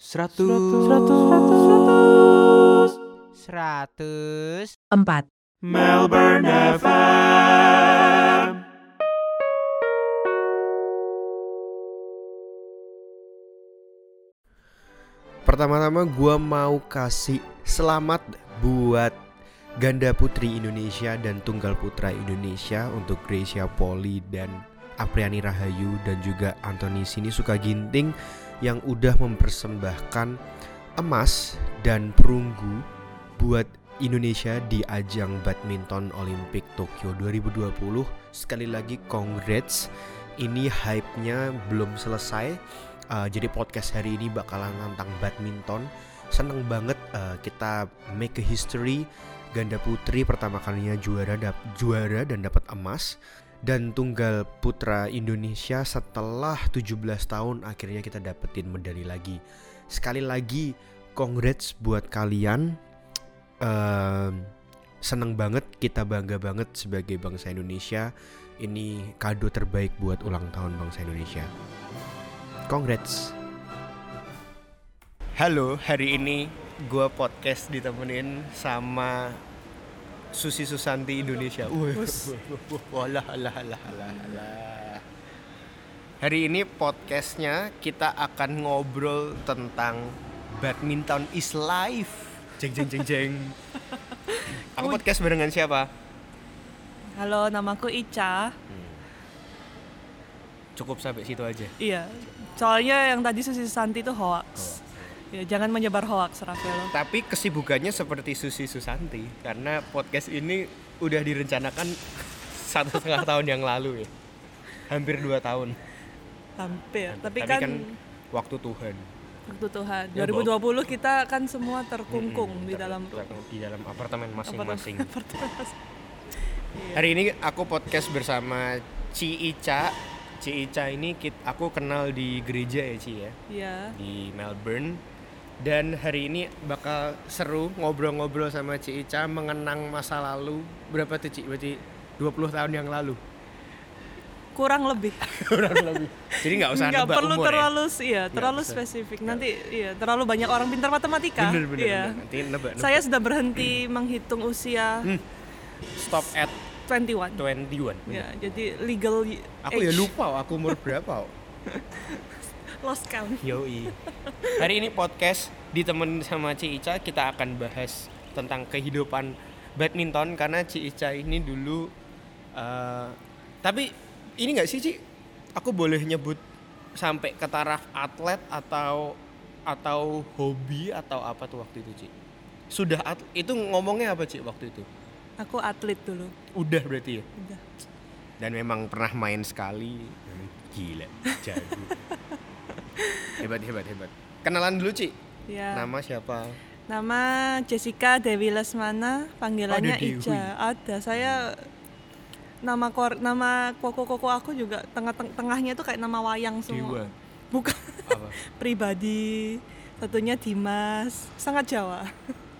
Seratus. Seratus. Seratus. Empat. Melbourne FM. Pertama-tama gua mau kasih selamat buat ganda putri Indonesia dan tunggal putra Indonesia untuk Gracia Poli dan Apriani Rahayu dan juga Anthony Sinisuka Ginting yang udah mempersembahkan emas dan perunggu buat Indonesia di ajang badminton Olimpik Tokyo 2020. Sekali lagi congrats. Ini hype-nya belum selesai. Uh, jadi podcast hari ini bakalan tentang badminton. Seneng banget uh, kita make a history. Ganda putri pertama kalinya juara juara dan dapat emas dan tunggal putra Indonesia setelah 17 tahun akhirnya kita dapetin medali lagi. Sekali lagi congrats buat kalian. Ehm, seneng banget kita bangga banget sebagai bangsa Indonesia. Ini kado terbaik buat ulang tahun bangsa Indonesia. Congrats. Halo, hari ini gua podcast ditemenin sama Susi Susanti Indonesia. Wah, walah, alah, alah, alah, alah. Hari ini podcastnya kita akan ngobrol tentang badminton is life. Jeng jeng jeng jeng. Aku podcast barengan siapa? Halo, namaku Ica. Cukup sampai situ aja. Iya. Soalnya yang tadi Susi Santi itu hoax. Ya, jangan menyebar hoax, Rafael. Tapi kesibukannya seperti Susi Susanti karena podcast ini udah direncanakan satu setengah tahun yang lalu ya. Hampir dua tahun. Hampir. Tapi, Tapi kan, kan waktu Tuhan. waktu Tuhan. Ya, 2020 kita kan semua terkungkung Mm-mm, di dalam di dalam apartemen masing-masing. Iya. Hari ini aku podcast bersama Ci Ica. Ci Ica ini aku kenal di gereja ya Ci ya, Iya. di Melbourne. Dan hari ini bakal seru ngobrol-ngobrol sama Ci Ica mengenang masa lalu. Berapa tuh Ci? Berarti 20 tahun yang lalu. Kurang lebih. Kurang lebih. Jadi nggak usah Nggak perlu umur terlalu iya, Nggak terlalu usah. spesifik. Nanti iya, terlalu banyak orang pintar matematika. ya. Bener bener. Iya. bener. Nanti nebak. nebak. Saya sudah berhenti menghitung usia Hmm. stop at 21. 21. Ya, jadi legal Aku ya lupa aku umur berapa. Lost count. Yoi. Hari ini podcast ditemenin sama Ci Ica kita akan bahas tentang kehidupan badminton karena Ci Ica ini dulu eh, tapi ini nggak sih Ci? Aku boleh nyebut sampai ke taraf atlet atau atau hobi atau apa tuh waktu itu Ci? Sudah at- itu ngomongnya apa Ci waktu itu? Aku atlet dulu. Udah berarti ya? Udah. Dan memang pernah main sekali. Gila, jago. hebat hebat hebat. Kenalan dulu Ci. Ya. Nama siapa? Nama Jessica Dewi Lesmana, panggilannya Ada Dewi. Ica. Ada. Saya nama kor nama koko-koko aku juga tengah-tengahnya itu kayak nama wayang semua. Dewa. Bukan Apa? pribadi. Satunya Dimas, sangat Jawa.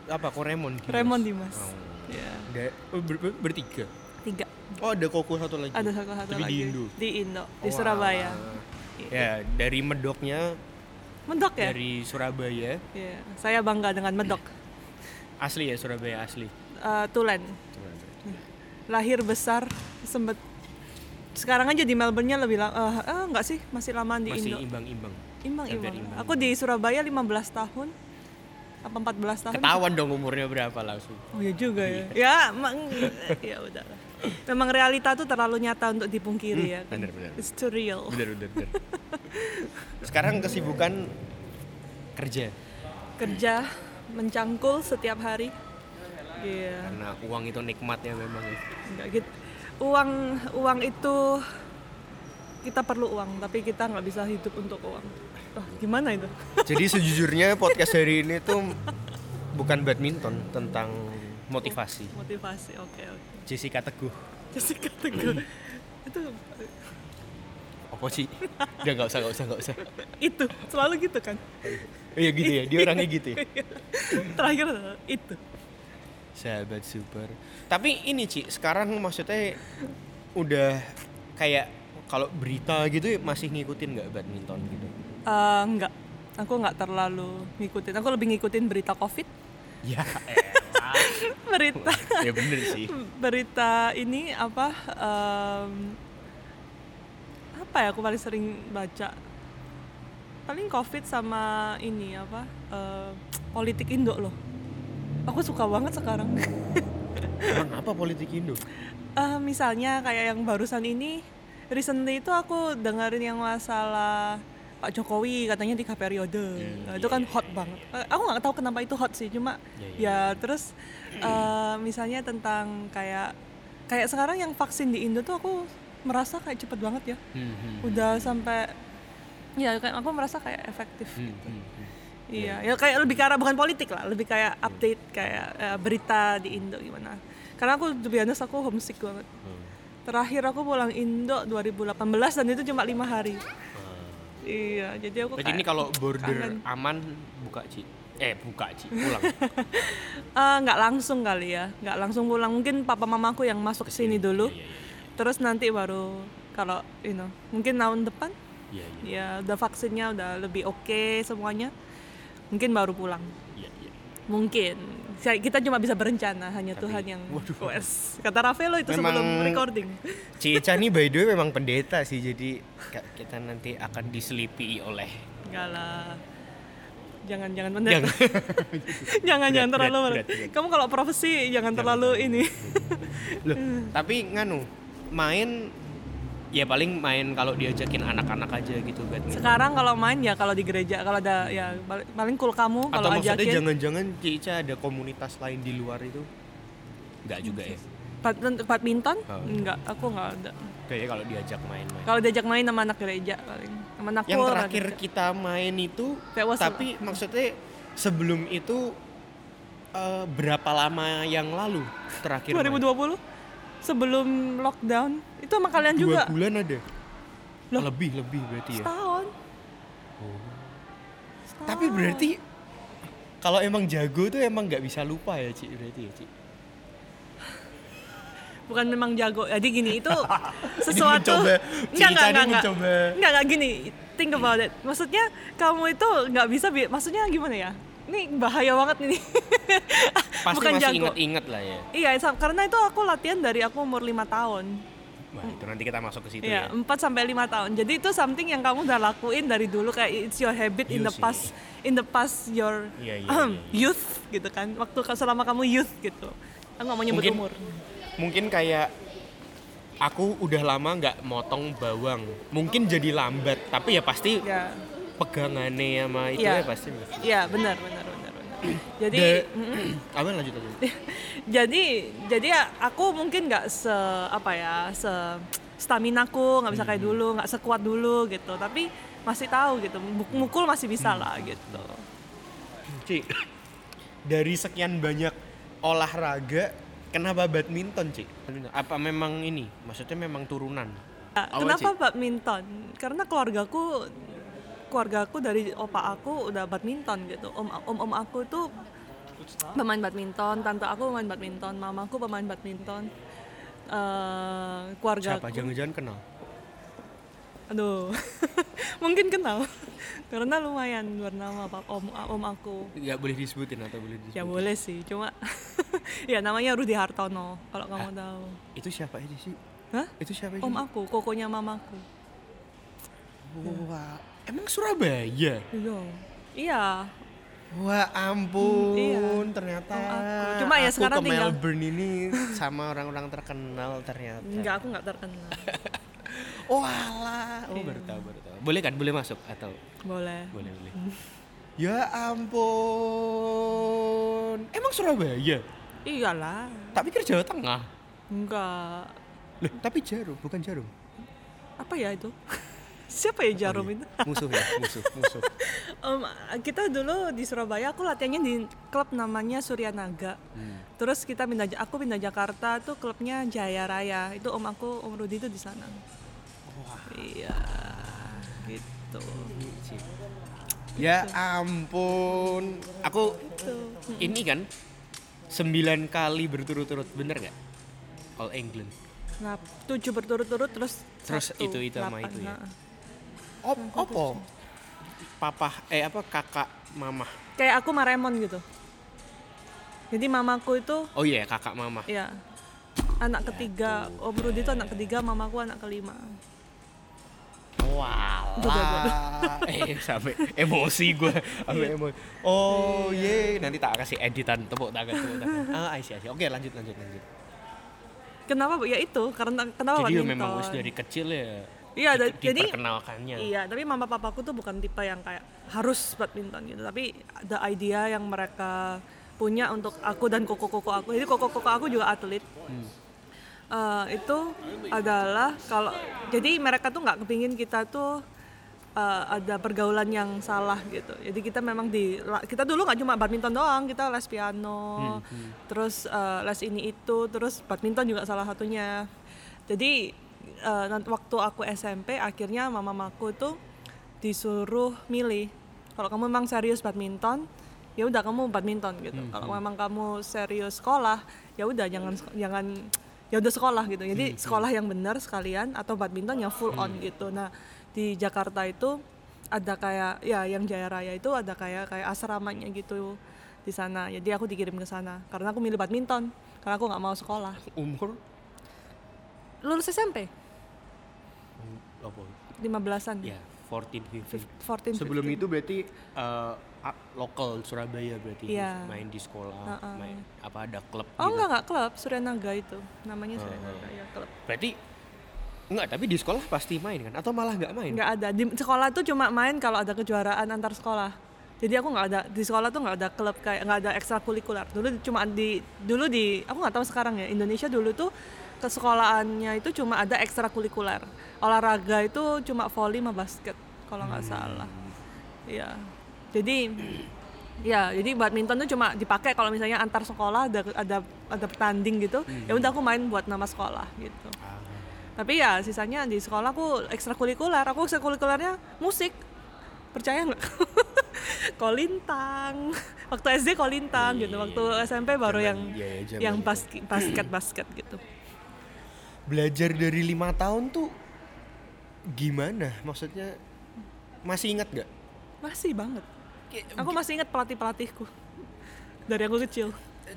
Apa Koremon? Dimas? Raymond Dimas. Oh. Ya, Da- oh, ber- ber- bertiga. tiga. Oh, ada Koko satu lagi. Ada satu satu Tapi lagi. di Indo. Di Indo, di Oh, Surabaya. Alah. Ya, dari Medoknya Mendok ya? dari Surabaya. Iya. Saya bangga dengan Medok. Asli ya Surabaya asli. Eh, Tulen. lahir besar sempet sekarang aja di Melbourne-nya lebih lama eh enggak sih masih lama di Masih Indo imbang-imbang. imbang hampir imbang imbang. aku di Surabaya 15 tahun apa 14 tahun Ketahuan dong umurnya berapa langsung. oh ya juga ya ya emang ya udah. memang realita tuh terlalu nyata untuk dipungkiri ya kan? bener, bener. it's too real Bener bener bener. Sekarang kesibukan kerja kerja mencangkul setiap hari Iya, karena uang itu nikmatnya memang. enggak gitu. Uang uang itu kita perlu uang, tapi kita nggak bisa hidup untuk uang. Oh, gimana itu? Jadi sejujurnya podcast hari ini tuh bukan badminton tentang motivasi. Motivasi, oke oke. Jessica Teguh. Jessica Teguh. itu Apa sih? Udah nggak usah nggak usah nggak usah. itu selalu gitu kan. Iya gitu ya, dia orangnya gitu ya. Terakhir itu. Sahabat super. Tapi ini Ci, sekarang maksudnya udah kayak kalau berita gitu masih ngikutin nggak badminton gitu? Eh, enggak. Aku nggak terlalu ngikutin. Aku lebih ngikutin berita COVID, Ya, berita ya bener sih. berita ini apa? em, apa ya? Aku paling sering baca. Paling COVID sama ini apa? eh, politik Indo loh. Aku suka banget sekarang. Emang apa politik Indo? Eh, misalnya kayak yang barusan ini, recently itu aku dengerin yang masalah Pak Jokowi katanya tiga periode, Nah, itu kan hot banget. Eh, aku nggak tahu kenapa itu hot sih, cuma ya terus eh, misalnya tentang kayak kayak sekarang yang vaksin di Indo tuh aku merasa kayak cepet banget ya, udah sampai ya kayak aku merasa kayak efektif. gitu. Iya, ya kayak lebih ke arah bukan politik lah, lebih kayak update kayak eh, berita di Indo gimana. Karena aku honest, aku homesick banget. Terakhir aku pulang Indo 2018 dan itu cuma lima hari. Iya, jadi aku Berarti ini kalau border kangen. aman buka Ci. Eh, buka Ci, pulang. Eh, nggak langsung kali ya, nggak langsung pulang. Mungkin papa mamaku yang masuk sini dulu, Iya, iya, iya. terus nanti baru kalau you know, mungkin tahun depan Iya, iya. ya udah vaksinnya udah lebih oke semuanya, mungkin baru pulang. Iya, iya. Mungkin kita cuma bisa berencana hanya Tapi- Tuhan yang waduh. wes kata Rafaelo itu sebelum Memang- recording. Ci Ica nih by the way memang pendeta sih, jadi kita nanti akan diselipi oleh enggak lah. Jangan jangan pendeta Jangan. jangan jangan Berat, terlalu berat, berat, berat. kamu kalau profesi jangan terlalu. ini. Loh, tapi nganu main ya paling main kalau diajakin anak-anak aja gitu badminton. sekarang kalau main ya kalau di gereja kalau ada ya pal- paling cool kamu Atau kalau maksudnya ajakin jangan-jangan Ci Ica ada komunitas lain di luar itu? Enggak juga ya. Bad- badminton Oh. enggak aku enggak ada Kayaknya kalau diajak main-main. kalau diajak main sama anak gereja paling sama anak Yang terakhir anak- kita main itu Kayak was- tapi maksudnya sebelum itu eh, berapa lama yang lalu terakhir main? 2020 sebelum lockdown itu sama kalian Dua juga bulan ada. Loh. Lebih lebih berarti ya. setahun Tapi berarti kalau emang jago tuh emang nggak bisa lupa ya Ci berarti ya Ci. bukan memang jago jadi gini itu sesuatu mencoba. enggak Si enggak Ica ini enggak enggak mencoba. enggak enggak gini think about it maksudnya kamu itu nggak bisa bi- maksudnya gimana ya ini bahaya banget ini Pasti bukan masih inget-inget lah ya. iya karena itu aku latihan dari aku umur lima tahun Wah, itu nanti kita masuk ke situ Iya, ya. 4 sampai 5 tahun. Jadi itu something yang kamu udah lakuin dari dulu kayak it's your habit in Iya the past in the past your iya, ahem, iya, iya. youth gitu kan. Waktu selama kamu youth gitu. Aku nggak mau nyebut Mungkin- umur. Mungkin kayak aku udah lama nggak motong bawang. Mungkin jadi lambat, tapi ya pasti Ya. Pegangannya sama itu Iya. ya pasti. Iya, benar benar benar benar. Jadi Apa lanjut aja. jadi jadi ya aku mungkin nggak se apa ya se stamina aku nggak bisa Hmm. kayak dulu nggak sekuat dulu gitu tapi masih tahu gitu Muk- mukul masih bisa Hmm. lah gitu Ci, dari sekian banyak olahraga, kenapa badminton, Ci? Apa memang ini? Maksudnya memang turunan? Apa, kenapa badminton karena keluargaku keluargaku dari opa aku udah badminton gitu om om om aku tuh pemain badminton tante aku pemain badminton mamaku pemain badminton eh keluarga Siapa? Jangan-jangan kenal? aduh mungkin kenal karena lumayan bernama pak om om aku Nggak boleh disebutin atau boleh disebutin? ya boleh sih cuma ya namanya Rudi Hartono kalau kamu tahu Itu siapa aja sih? Hah? Itu siapa aja? om aku kokonya mamaku Wah, emang Surabaya? iya iya Wah ampun, Iya. ternyata aku. Cuma ya aku sekarang ke tinggal- Melbourne ini sama orang-orang terkenal ternyata. enggak aku nggak terkenal Oh alah, oh Iya. baru tahu, baru tahu. Boleh kan? Boleh masuk atau boleh boleh boleh. ya ampun, emang Surabaya? iyalah Tak pikir Jawa Tengah. enggak Loh, tapi Jarum, bukan Jarum. apa ya itu siapa ya Jarum Oh, iya. itu Musuh ya, musuh, musuh. Em, kita dulu di Surabaya aku latihannya di klub namanya Suryanaga Hmm. terus kita pindah aku pindah Jakarta tuh klubnya Jaya Raya itu om aku om Rudi itu di sana iya gitu Ya ampun, aku tuh ini kan sembilan kali berturut-turut, bener nggak? All England. nah tujuh berturut-turut terus Terus satu, itu- itu sama itu ya? nah. Op, opo? papa eh apa kakak mama Kayak aku Maremon gitu. Jadi mamaku itu oh iya kakak mama ya anak ketiga. Om Rudi itu anak ketiga, mamaku anak kelima. Walah, eh sampai emosi gue, sampai Iya. emosi. Oh ye, nanti tak kasih editan tepuk tangan, tepuk tangan. Ah, see. Oke, lanjut, lanjut, lanjut. Kenapa? Bu? Ya itu karena kenapa Jadi ya badminton. memang dari kecil ya. Iya, di- jadi diperkenalkannya. Iya, tapi mama papaku tuh bukan tipe yang kayak harus badminton gitu, tapi ada idea yang mereka punya untuk aku dan koko-koko aku. Jadi koko-koko aku juga atlet. Eh, itu adalah kalau jadi mereka tuh nggak kepingin kita tuh eh, ada pergaulan yang salah gitu. Jadi kita memang di kita dulu nggak cuma badminton doang, kita les piano, terus eh, les ini itu, terus badminton juga salah satunya. Jadi nanti waktu aku SMP akhirnya mama mamaku tuh disuruh milih. Kalau kamu memang serius badminton, ya udah kamu badminton gitu. Kalau memang kamu serius sekolah, ya udah jangan jangan ya udah sekolah gitu. Jadi sekolah yang benar sekalian atau badminton yang full on gitu. Nah, di Jakarta itu ada kayak ya yang Jaya Raya itu ada kayak kayak asramanya gitu di sana. Jadi aku dikirim ke sana karena aku milih badminton karena aku nggak mau sekolah. Umur Lulus SMP apa? 15-an. Ya, 14, 15. 14 Sebelum 15. itu berarti eh, a- lokal Surabaya berarti Iya. main di sekolah, Ha-ha. main apa ada klub Oh gitu. enggak enggak klub, Suryanaga itu. Namanya Suryanaga ya klub. Berarti enggak, tapi di sekolah pasti main kan atau malah nggak main? Enggak ada. Di sekolah tuh cuma main kalau ada kejuaraan antar sekolah. Jadi aku nggak ada di sekolah tuh nggak ada klub kayak nggak ada ekstrakurikuler. Dulu cuma di dulu di aku nggak tahu sekarang ya Indonesia dulu tuh ke sekolahannya itu cuma ada ekstrakurikuler. Olahraga itu cuma volley sama basket kalau nggak salah. Iya. Jadi ya jadi badminton tuh cuma dipakai kalau misalnya antar sekolah ada ada ada pertanding gitu. Ya udah aku main buat nama sekolah gitu. Ah. Tapi ya sisanya di sekolah aku ekstrakurikuler. Aku ekstrakurikulernya musik. Percaya nggak? kolintang. Waktu SD kolintang gitu. Waktu SMP baru Zaman- yang zaman yang basket basket basket gitu. Belajar dari lima tahun tuh gimana? Maksudnya masih ingat nggak? Masih banget. Aku masih ingat pelatih-pelatihku. Dari aku kecil.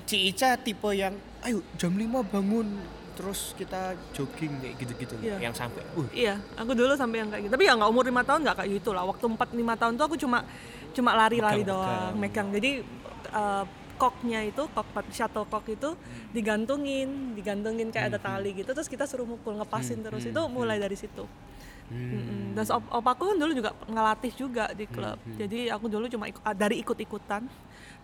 Ci Ica tipe yang ayo jam 5 bangun terus kita jogging kayak gitu-gitu Iya. yang sampai uh Iya, aku dulu sampai yang kayak gitu. Tapi ya nggak umur lima tahun nggak kayak gitu lah. Waktu 4 5 tahun tuh aku cuma cuma lari-lari doang, megang. Jadi eh, koknya itu, kok shuttlecock itu digantungin, digantungin kayak ada tali gitu. Terus kita suruh mukul, ngepasin terus. Itu mulai dari situ. Mm-mm. Dan op opaku kan dulu juga ngelatih juga di klub. Jadi aku dulu cuma ikut, dari ikut-ikutan.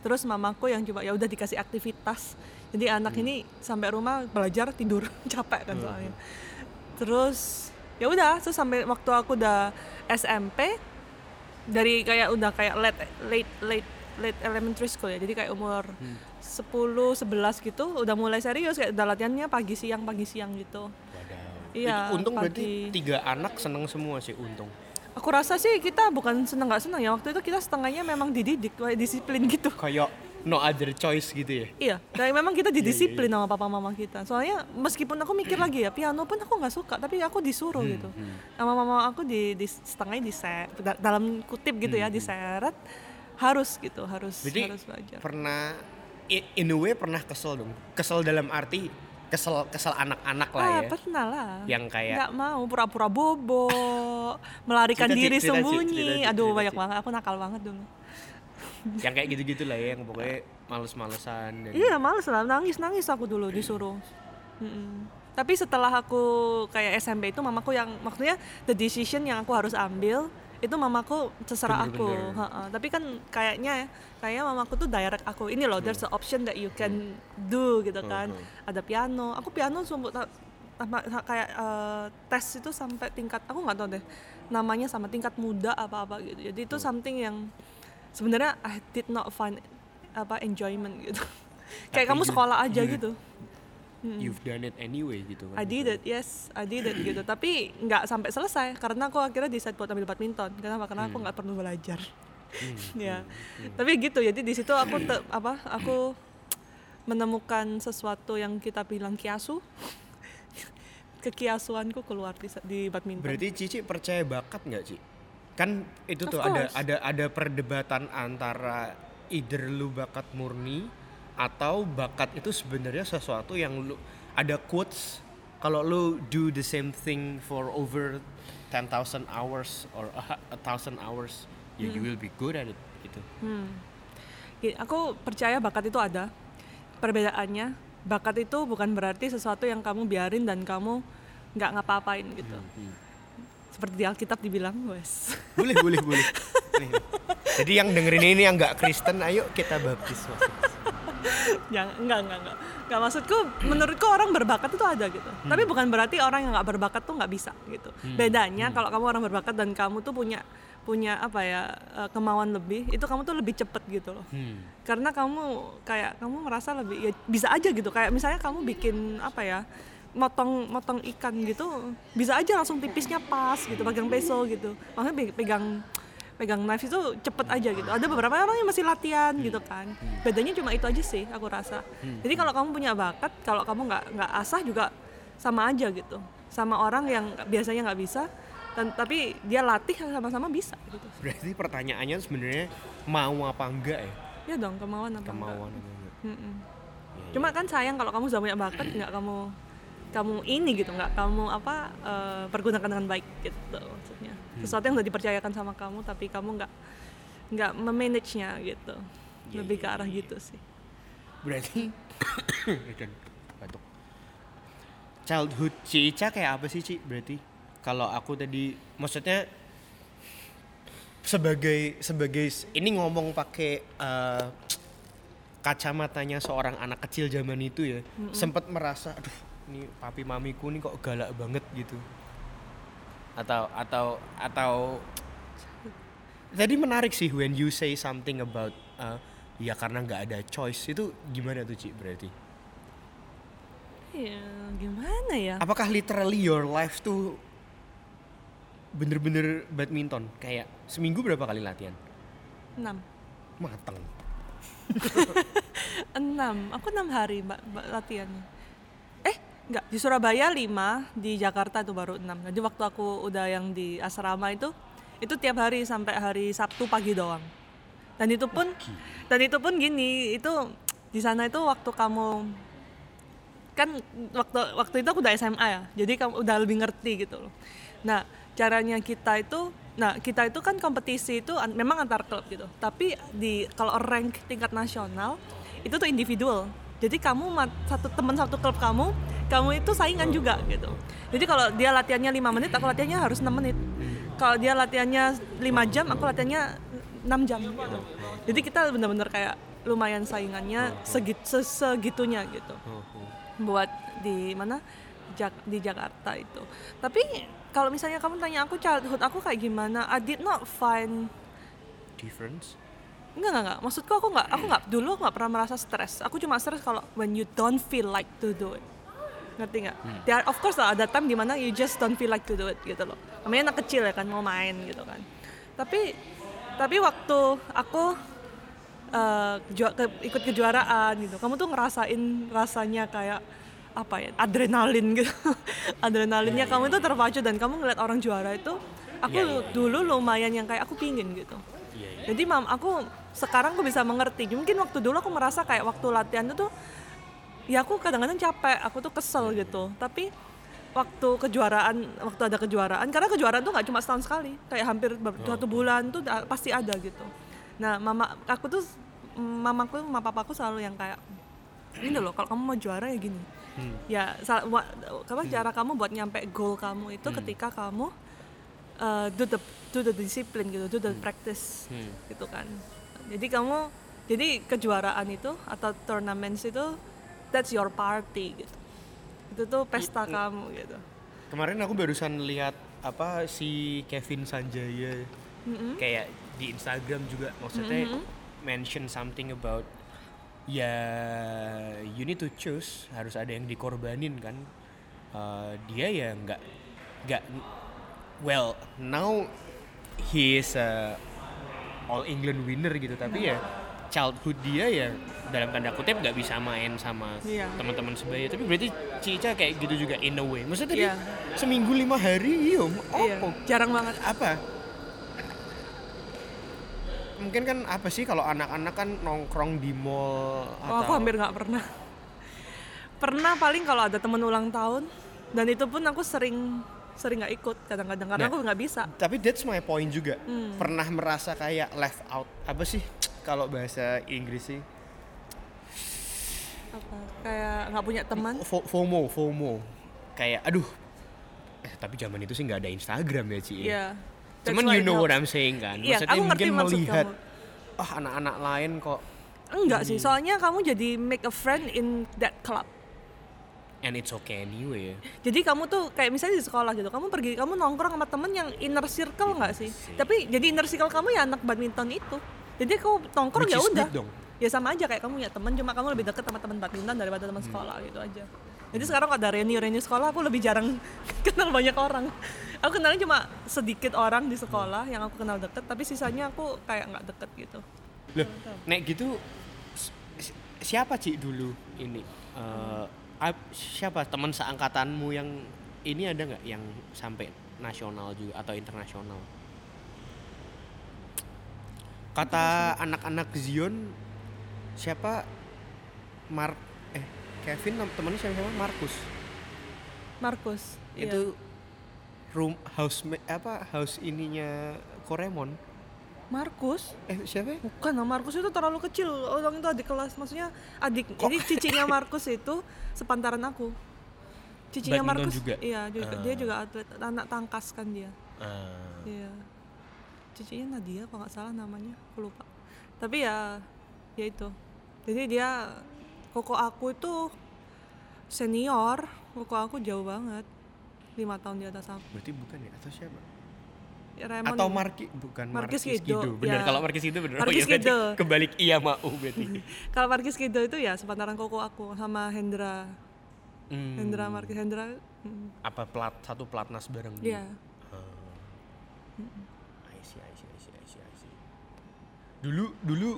Terus mamaku yang coba ya udah dikasih aktivitas. Jadi anak ini sampai rumah belajar tidur capek kan soalnya. Terus ya udah, terus sampai waktu aku udah SMP dari kayak udah kayak late late late late elementary school ya. Jadi kayak umur 10 11 gitu udah mulai serius kayak udah latihannya pagi siang pagi siang gitu. Wadaw. Iya, Itu untung pagi. berarti tiga anak seneng semua sih untung. Aku rasa sih kita bukan seneng nggak seneng ya waktu itu kita setengahnya memang dididik kayak disiplin gitu. Kayak no other choice gitu ya. Iya, kayak memang kita Iya, didisiplin sama papa mama kita. Soalnya meskipun aku mikir lagi ya piano pun aku nggak suka, tapi aku disuruh Hmm, gitu. Sama mama aku di, di setengahnya diseret dalam kutip gitu ya diseret harus gitu, harus Berarti harus belajar. pernah in a way pernah kesel dong. Kesel dalam arti kesel kesel anak-anak lah Ah, ya. pernah lah. Yang kayak nggak mau pura-pura bobo, melarikan Cerita, diri cerita, sembunyi. cerita, cerita, Aduh cerita, banyak banget. Aku nakal banget dulu. yang kayak gitu-gitu lah ya yang pokoknya males-malesan dan Iya males lah, nangis nangis aku dulu disuruh. Mm-mm. Tapi setelah aku kayak SMP itu mamaku yang maksudnya the decision yang aku harus ambil itu mamaku terserah aku. Bener-bener. Ha-ha. Tapi kan kayaknya kayaknya mamaku tuh direct aku ini loh there's an option that you can do gitu kan. Ada piano. Aku piano sa- kayak eh, tes itu sampai tingkat aku nggak tahu deh namanya sama tingkat muda apa-apa gitu. Jadi itu something yang sebenarnya I did not find apa enjoyment gitu. kayak Tapi kamu sekolah aja you- gitu. you've done it anyway gitu kan. I did it, yes, I did it gitu. Tapi nggak sampai selesai karena aku akhirnya decide buat ambil badminton. Kenapa? Karena aku nggak perlu belajar. ya. Tapi gitu. Jadi di situ aku te- apa? Aku menemukan sesuatu yang kita bilang kiasu. Kekiasuanku keluar di, di badminton. Berarti Cici percaya bakat nggak Ci? kan itu Of tuh ada ada ada perdebatan antara either lu bakat murni atau bakat itu sebenarnya sesuatu yang lu ada quotes kalau lu do the same thing for over 10,000 hours or a, a thousand hours ya you will be good at it gitu. Hmm. Aku percaya bakat itu ada. Perbedaannya, bakat itu bukan berarti sesuatu yang kamu biarin dan kamu nggak ngapa-apain gitu. Hmm. Seperti di Alkitab dibilang, wes. Boleh boleh boleh. Nih. Jadi yang dengerin ini yang nggak Kristen, ayo kita baptis masuk. yang enggak enggak enggak. Enggak maksudku menurutku orang berbakat itu ada gitu. Tapi bukan berarti orang yang nggak berbakat tuh nggak bisa gitu. Bedanya kalau kamu orang berbakat dan kamu tuh punya punya apa ya eh, kemauan lebih, itu kamu tuh lebih cepet gitu loh. Hmm. karena kamu kayak kamu merasa lebih ya bisa aja gitu kayak misalnya kamu bikin apa ya motong motong ikan gitu bisa aja langsung tipisnya pas gitu pegang peso gitu maksudnya pe- pegang pegang knife itu cepet aja gitu. Ada beberapa orang yang masih latihan gitu kan. Bedanya cuma itu aja sih aku rasa. Jadi kalau kamu punya bakat kalau kamu nggak nggak asah juga sama aja gitu. Sama orang yang biasanya nggak bisa dan tapi dia latih sama-sama bisa gitu. Berarti pertanyaannya sebenarnya mau apa enggak ya? ya dong kemauan apa enggak? Kemauan apa enggak? Mm-mm. Cuma kan sayang kalau kamu sudah punya bakat nggak kamu kamu ini gitu nggak kamu apa eh, pergunakan dengan baik gitu sesuatu yang udah dipercayakan sama kamu tapi kamu nggak nggak memanage nya gitu lebih ke arah gitu sih. Berarti dan batuk. Childhood Cica kayak apa sih Ci berarti? Kalau aku tadi maksudnya sebagai sebagai ini ngomong pakai eh, kacamatanya seorang anak kecil zaman itu ya sempat merasa aduh ini papi mamiku nih kok galak banget gitu atau atau atau tadi menarik sih when you say something about uh, ya karena nggak ada choice. Itu gimana tuh Ci berarti? Ya gimana ya? Apakah literally your life tuh bener-bener badminton? Kayak seminggu berapa kali latihan? Enam. Mateng. Enam. Aku enam hari mbak, mbak latihannya. Eh nggak di Surabaya lima di Jakarta tuh baru enam. Jadi waktu aku udah yang di asrama itu itu tiap hari sampai hari Sabtu pagi doang. Dan itu pun dan itu pun gini itu di sana itu waktu kamu kan waktu waktu itu aku udah SMA ya jadi kamu udah lebih ngerti gitu loh. Nah caranya kita itu nah kita itu kan kompetisi itu an- memang antar klub gitu. Tapi di kalau rank tingkat nasional itu tuh individual. Jadi kamu satu teman satu klub kamu kamu itu saingan juga gitu. Jadi kalau dia latihannya lima menit aku latihannya harus 6 menit. Kalau dia latihannya 5 jam aku latihannya 6 jam gitu. Jadi kita benar-benar kayak lumayan saingannya segit se- segitunya gitu buat di mana? Jak- di Jakarta itu. Tapi kalau misalnya kamu tanya aku childhood aku kayak gimana, I did not find difference? Enggak enggak enggak. Maksudku aku enggak aku enggak dulu enggak pernah merasa stres. Aku cuma stres kalau when you don't feel like to do it. Ngerti nggak? There are- of course lah ada time di mana you just don't feel like to do it gitu loh. Namanya anak kecil ya kan mau main gitu kan. Tapi tapi waktu aku kejua- ke- ikut kejuaraan gitu, kamu tuh ngerasain rasanya kayak apa ya adrenalin gitu adrenalinnya kamu itu terpacu dan kamu ngeliat orang juara itu aku Iya, iya. dulu lumayan yang kayak aku pingin gitu iya jadi mam aku sekarang aku bisa mengerti mungkin waktu dulu aku merasa kayak waktu latihan itu tuh ya aku kadang-kadang capek. Aku tuh kesel gitu. tapi waktu kejuaraan waktu ada kejuaraan karena kejuaraan tuh nggak cuma setahun sekali. Kayak hampir ber- satu bulan tuh pasti ada gitu. Nah mama aku tuh mamaku mama papaku selalu yang kayak ini loh kalau kamu mau juara ya gini. Ya sa- wa- apa cara kamu buat nyampe goal kamu itu ketika kamu uh, do the do the discipline gitu do the practice Hmm. gitu kan. Jadi kamu jadi kejuaraan itu atau tournaments itu that's your party gitu. Itu tuh pesta kamu gitu. Kemarin aku barusan lihat apa si Kevin Sanjaya. Kayak di Instagram juga maksudnya mention something about ya you need to choose harus ada yang dikorbanin kan. Eh, dia ya nggak nggak well now he is a all England winner gitu tapi ya childhood dia ya dalam tanda kutip nggak bisa main sama Iya. teman-teman sebaya tapi berarti Cica kayak gitu juga in a way maksudnya tadi Iya. seminggu lima hari iya iya apa jarang banget apa mungkin kan apa sih kalau anak-anak kan nongkrong di mall Oh, aku hampir nggak pernah. Pernah paling kalau ada temen ulang tahun dan itu pun aku sering sering nggak ikut kadang-kadang karena Nah. aku nggak bisa. Tapi that's my point juga. Hmm. Pernah merasa kayak left out. Apa sih kalau bahasa Inggris sih? Apa? Kayak nggak punya teman. Fo- FOMO, FOMO. Kayak aduh. Eh, tapi zaman itu sih nggak ada Instagram ya, Ci. Iya. That's Cuman you know what. I'm saying kan? Iya, Maksudnya aku mungkin melihat kamu. oh anak-anak lain kok Enggak sih, soalnya kamu jadi make a friend in that club. and it's okay anyway ya. Jadi kamu tuh kayak misalnya di sekolah gitu, kamu pergi, kamu nongkrong sama temen yang inner circle nggak sih? sih. Tapi jadi inner circle kamu ya anak badminton itu. Jadi kamu nongkrong Which ya udah. Ya sama aja kayak kamu punya temen, cuma kamu lebih deket sama teman badminton daripada teman sekolah gitu aja. Jadi sekarang kalau ada reuni-reuni sekolah, aku lebih jarang kenal banyak orang. Aku kenalnya cuma sedikit orang di sekolah yang aku kenal deket, tapi sisanya aku kayak nggak deket gitu. Loh, nek gitu si- si- siapa Ci dulu ini? Eh, ap- siapa teman seangkatanmu yang ini ada nggak yang sampai nasional juga atau internasional? Kata anak-anak Zion siapa Mark eh Kevin tem- temennya siapa siapa Markus Markus. iya. itu room house apa house ininya Koremon Markus. eh siapa? Bukan, nah Markus itu terlalu kecil. Orang itu adik kelas, maksudnya adik. Jadi cicinya Markus itu sepantaran aku. Cicinya Markus, juga? iya, juga, Ah. dia juga atlet anak tangkas kan dia. Ah. Iya. Cicinya Nadia kalau nggak salah namanya, aku lupa. Tapi ya, ya itu. Jadi dia, koko aku itu senior, koko aku jauh banget, lima tahun di atas aku. berarti bukan ya atau siapa Ya, Raymond atau Marki bukan Markis Markis Kido, Kido, benar ya. kalau Markis Kido benar Markis berarti Kido. kebalik iya mau berarti Kalau Markis Kido itu ya sepantaran koko aku sama Hendra. Hmm. Hendra Markis Hendra. mm, apa plat satu platnas bareng Iya. Ah. I see, I see, I see, I see, I see. Dulu dulu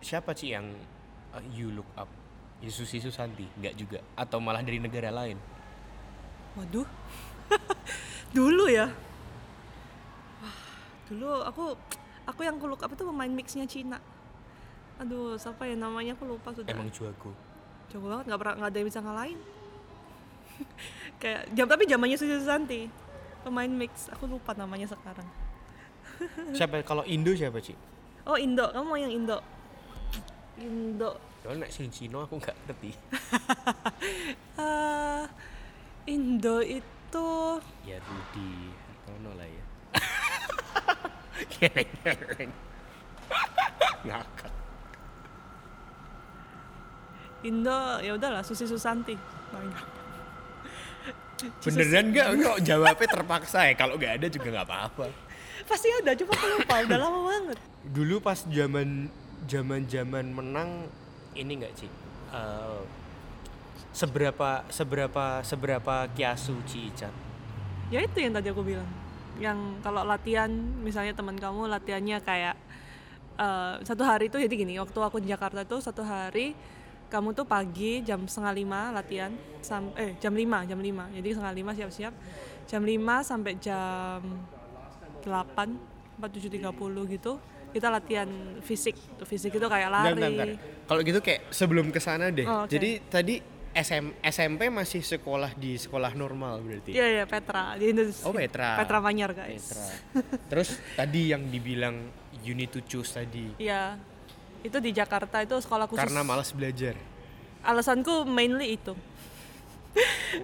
siapa sih yang uh, you look up Yesusi Susanti nggak juga atau malah dari negara lain Waduh. dulu ya. Wah, dulu aku aku yang aku look up itu pemain mixnya Cina. Aduh, siapa ya namanya aku lupa sudah. emang jago Jago banget, nggak pernah nggak ada yang bisa ngalahin. Kayak jam tapi zamannya Susi Susanti. Pemain mix, aku lupa namanya sekarang. siapa kalau Indo siapa sih Oh Indo, kamu mau yang Indo? Indo. Soalnya nek sing Cino aku nggak ngerti. Eh Indo itu ya Rudi. Hartono lah ya. Ngakak. Indo ya udahlah Susi Susanti. Beneran nggak? Kok jawabnya terpaksa ya? Kalau nggak ada juga nggak apa-apa Pasti ada, cuma aku lupa, udah lama banget. dulu pas zaman zaman zaman menang ini nggak sih Eh, seberapa seberapa seberapa kiasu Ci Icat Ya itu yang tadi aku bilang. Yang kalau latihan, misalnya teman kamu latihannya kayak eh, satu hari itu jadi gini, waktu aku di Jakarta tuh satu hari kamu tuh pagi jam setengah lima latihan sam eh jam lima jam lima jadi setengah lima siap-siap jam lima sampai jam delapan empat tujuh tiga puluh gitu kita latihan fisik fisik itu kayak lari Bentar, bentar, bentar. Kalau gitu kayak sebelum ke sana deh. Oh, oke. Jadi tadi SM, SMP masih sekolah di sekolah normal berarti. Iya iya Petra di Indonesia. Oh, Petra. Petra Manyar guys. Petra. Terus tadi yang dibilang you need to choose tadi Iya. Itu di Jakarta itu sekolah khusus. karena malas belajar. Alasanku mainly itu.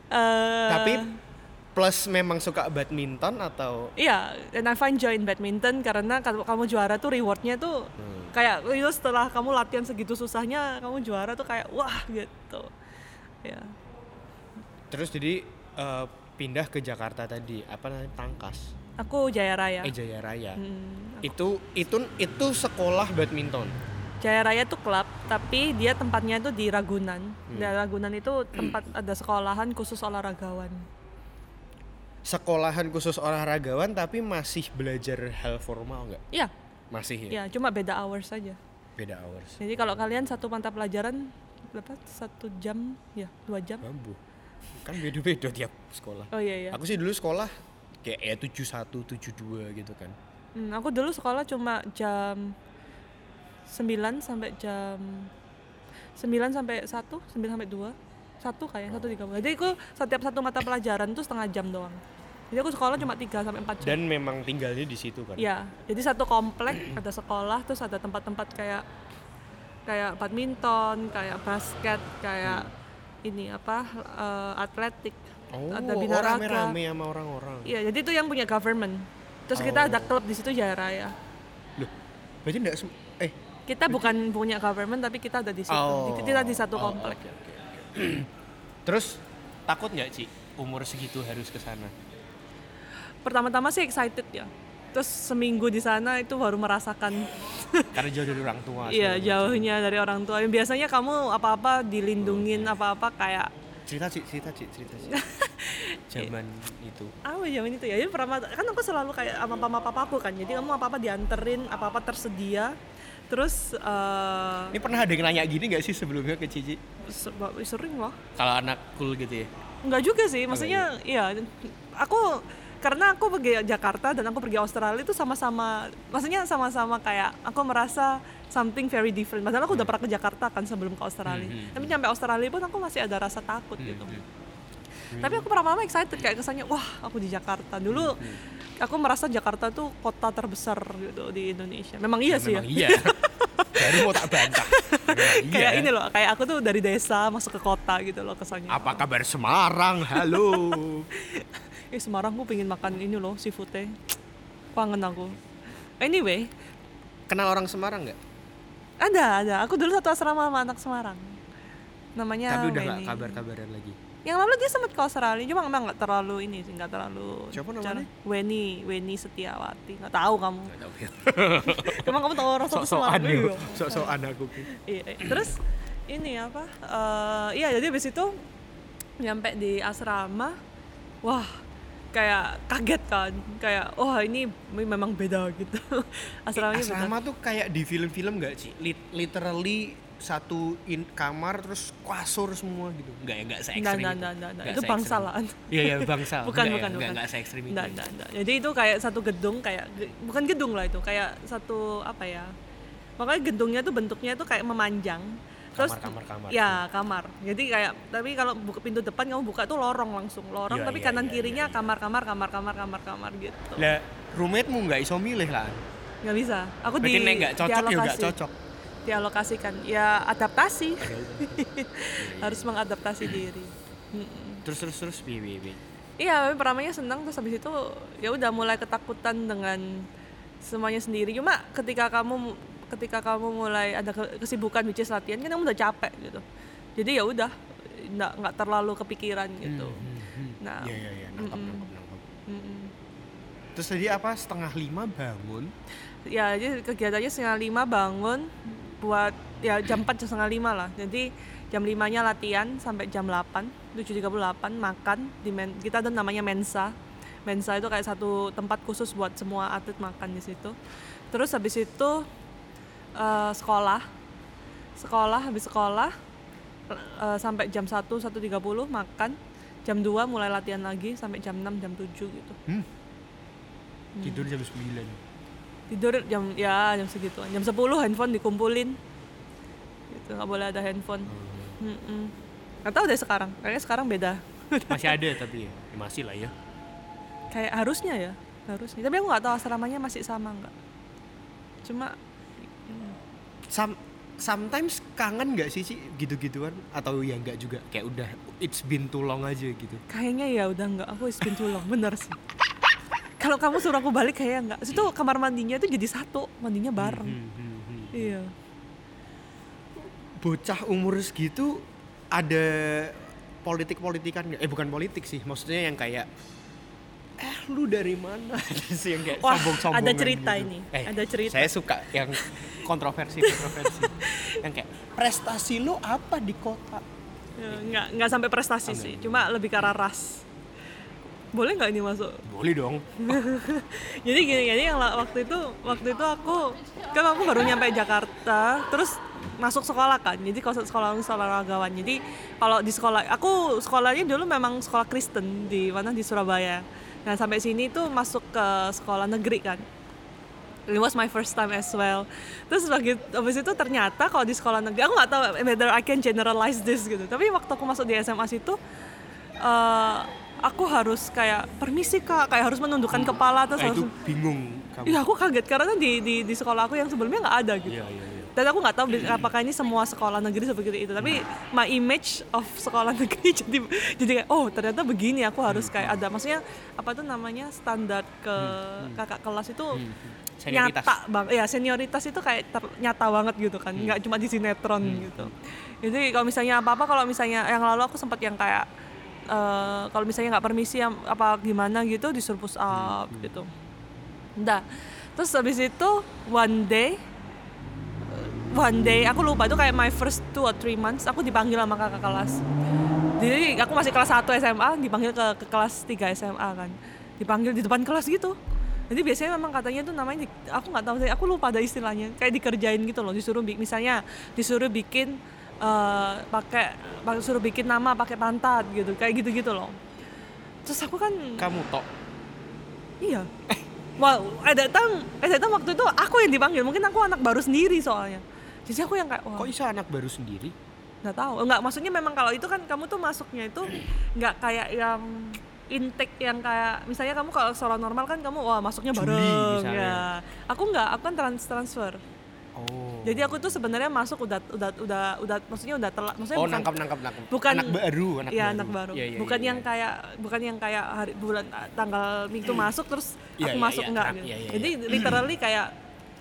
Eh, Tapi plus memang suka badminton atau Iya, and I find joy in badminton karena kalau kamu juara tuh rewardnya tuh Hmm. kayak itu setelah kamu latihan segitu susahnya kamu juara tuh kayak wah gitu. Ya. terus jadi eh, pindah ke Jakarta tadi apa namanya Tangkas Aku Jaya Raya. eh Jaya Raya. Hmm, Itu itu itu sekolah badminton. Jaya Raya tuh klub, tapi dia tempatnya tuh di Ragunan. Hmm. Di Ragunan itu tempat ada sekolahan khusus olahragawan. Sekolahan khusus olahragawan tapi masih belajar hal formal nggak? Iya, Masih ya. iya, cuma beda hours saja. Beda hours. Jadi kalau kalian satu mata pelajaran berapa? Satu jam, ya dua jam. Bambu. Kan beda-beda tiap sekolah. Oh iya iya. Aku sih dulu sekolah kayak ya 71, 72 gitu kan. Hmm, aku dulu sekolah cuma jam 9 sampai jam 9 sampai 1, 9 sampai 2 satu kayak satu tiga jadi aku setiap satu mata pelajaran tuh setengah jam doang jadi aku sekolah cuma 3 sampai 4 jam Dan memang tinggalnya di situ kan. Iya, jadi satu komplek ada sekolah, terus ada tempat-tempat kayak kayak badminton, kayak basket, kayak ini apa eh, atletik, Oh, ada oh, binaraga. rame-rame sama orang-orang. Iya, jadi itu yang punya government. Terus kita ada Oh. klub di situ Jaya Raya. Loh, berarti enggak eh Kita bukan punya government tapi kita ada di situ. Oh. Kita di satu Oh, komplek. oke, oke, oke. Terus takut nggak Ci umur segitu harus ke sana? Pertama-tama sih excited ya. Terus seminggu di sana itu baru merasakan Karena jauh dari orang tua. iya jauhnya dari orang tua. Biasanya kamu apa-apa dilindungin, apa-apa kayak Cerita Ci, cerita Ci, cerita Ci. Zaman itu. apa zaman itu ya? Jadi pertama kan aku selalu kayak sama mama papaku kan. Jadi kamu apa-apa dianterin, apa-apa tersedia. Terus eh Ini pernah ada yang nanya gini nggak sih sebelumnya ke Cici? se- sering loh. Kalau anak cool gitu ya? Enggak juga sih, maksudnya iya aku karena aku pergi Jakarta dan aku pergi Australia itu sama-sama maksudnya sama-sama kayak aku merasa something very different. Padahal aku udah pernah ke Jakarta kan sebelum ke Australia. Hmm, hmm, Tapi nyampe Australia pun aku masih ada rasa takut Hmm, gitu. Hmm. Tapi aku pertama-tama excited kayak kesannya wah aku di Jakarta. Dulu aku merasa Jakarta tuh kota terbesar gitu di Indonesia. Memang iya sih Memang ya. iya. Baru mau tak bantah. Iya. Kayak ini loh, kayak aku tuh dari desa masuk ke kota gitu loh kesannya. Apa kabar Semarang? Halo. Eh Semarang aku pengen makan ini loh seafoodnya. Kangen aku. Anyway, Kenal orang Semarang nggak? ada ada. Aku dulu satu asrama sama anak Semarang. Namanya Tapi udah nggak Weni. kabar-kabaran lagi. Yang lalu dia sempat ke Australia, cuma emang nggak terlalu ini sih, nggak terlalu. Siapa namanya? Weni, Weni Setiawati. Nggak tahu kamu. Nggak tahu. Emang kamu tahu orang satu Sok-sokan Semarang? ya. Iya. Sok-sokan aku. Iya, iya. Terus ini apa? eh iya jadi habis itu nyampe di asrama, wah kayak kaget kan, kayak wah ini memang beda gitu. Asramanya beda. Asrama tuh kayak di film-film nggak sih? Lit- literally satu in kamar terus kasur semua gitu. Enggak ya, enggak se Nggak, ekstrim. nggak, nggak, nggak, nggak. Itu bangsalaan. Iya, iya, bangsa. Bukan, Nggak ya, bukan, Enggak, bukan. enggak se ekstrim itu. Nggak, nggak, nggak. Jadi itu kayak satu gedung kayak bukan gedung lah itu, kayak satu apa ya? Makanya gedungnya tuh bentuknya tuh kayak memanjang. Terus Kamar, kamar, kamar. Ya, kamar. Jadi kayak tapi kalau buka pintu depan kamu buka tuh lorong langsung, lorong Iya, tapi iya, kanan iya, kirinya iya, iya. kamar, kamar, kamar, kamar, kamar, kamar gitu. Lah, roommate-mu nggak iso milih lah. Nggak bisa. Aku Berarti di nggak cocok ya nggak cocok. Dialokasikan. Ya adaptasi. Ada udah. Harus mengadaptasi diri. Terus terus terus piye piye piye. Iya, tapi pertamanya senang terus habis itu ya udah mulai ketakutan dengan semuanya sendiri. Cuma ketika kamu ketika kamu mulai ada ke- kesibukan which is latihan kan kamu udah capek gitu. Jadi ya udah nggak nggak terlalu kepikiran gitu. Nah, Iya iya iya, nangkap mm-mm. nangkap nangkap. mm-mm. Terus tadi apa setengah lima bangun ya jadi kegiatannya setengah lima bangun buat ya jam 4 jam setengah lima lah. Jadi jam 5 nya latihan sampai jam 8 7.38 makan di men, kita ada namanya mensa. Mensa itu kayak satu tempat khusus buat semua atlet makan di situ. Terus habis itu eh, sekolah. Sekolah habis sekolah eh, sampai jam 1 1.30 makan. Jam 2 mulai latihan lagi sampai jam 6 jam 7 gitu. Tidur jam 9 tidur jam ya jam segitu. Jam 10 handphone dikumpulin. Gitu nggak boleh ada handphone. Mm-mm. nggak tahu deh sekarang. Kayaknya sekarang beda. Masih ada tapi ya Ya, masih lah ya. Kayak harusnya ya harusnya. Tapi aku nggak tahu asramanya masih sama nggak. Cuma Some, sometimes kangen nggak sih sih gitu-gituan? Atau ya nggak juga? Kayak udah it's been too long aja gitu. Kayaknya ya udah nggak. Aku is been too long. Bener sih kalau kamu suruh aku balik kayaknya nggak situ kamar mandinya itu jadi satu mandinya bareng Hmm, hmm, hmm. iya bocah umur segitu ada politik-politikan nggak? Eh bukan politik sih, maksudnya yang kayak eh lu dari mana? sih yang kayak Wah, sombong-sombongan ada cerita gitu. ini, Eh, ada cerita. Saya suka yang kontroversi kontroversi. yang kayak prestasi lu apa di kota? Ya, nggak nggak sampai prestasi sih cuma lebih ke arah ras boleh nggak ini masuk? Boleh dong. jadi gini jadi yang waktu itu waktu itu aku kan aku baru nyampe Jakarta terus masuk sekolah kan jadi kalau sekolah sekolah ragawan jadi kalau di sekolah aku sekolahnya dulu memang sekolah Kristen di mana di Surabaya. Nah sampai sini tuh masuk ke sekolah negeri kan. It was my first time as well. Terus bagi habis itu ternyata kalau di sekolah negeri aku nggak tahu whether I can generalize this gitu. Tapi waktu aku masuk di SMA situ eh, aku harus kayak permisi kak. Kayak harus menundukkan kepala terus Nah, harus itu bingung kamu. Iya aku kaget. Karena di, di di sekolah aku yang sebelumnya nggak ada gitu. Iya, iya, iya. dan aku nggak tahu apakah ini semua sekolah negeri seperti itu. Tapi my image of sekolah negeri jadi jadi kayak oh ternyata begini. Aku harus kayak ada. Maksudnya apa tuh namanya standar ke kakak kelas itu Senioritas. nyata bang ya senioritas itu kayak ter- nyata banget gitu kan. Nggak cuma di sinetron gitu. jadi kalau misalnya apa apa kalau misalnya yang lalu aku sempat yang kayak eh, kalau misalnya nggak permisi yang apa gimana gitu disuruh push up gitu Udah. Terus habis itu one day one day aku lupa itu kayak my first two or three months aku dipanggil sama kakak kelas. Jadi aku masih kelas 1 SMA dipanggil ke, ke kelas 3 SMA kan. Dipanggil di depan kelas gitu. Jadi biasanya memang katanya tuh namanya aku nggak tahu sih, aku lupa ada istilahnya. Kayak dikerjain gitu loh, disuruh misalnya disuruh bikin eh, pakai pakai- suruh bikin nama pakai pantat gitu, kayak gitu-gitu loh. Terus aku kan Kamu tok. Iya. Wow, ada time, ada time waktu itu aku yang dipanggil. Mungkin aku anak baru sendiri soalnya. Jadi aku yang kayak, wah, Kok bisa anak baru sendiri? nggak tahu. Enggak, maksudnya memang kalau itu kan kamu tuh masuknya itu nggak kayak yang intake yang kayak misalnya kamu kalau sekolah normal kan kamu wah masuknya Juli bareng misalnya. ya. Aku nggak, aku kan trans transfer. Oh. Jadi aku tuh sebenarnya masuk udah udah udah udah maksudnya udah telat. Maksudnya Oh, bukan nangkap nangkap nangkap. bukan anak baru, anak Iya baru. anak baru. Iya, iya, bukan iya, yang iya. kayak bukan yang kayak hari bulan tanggal minggu masuk terus Iya, aku iya, masuk iya, enggak iya, gitu. iya, iya. Jadi literally kayak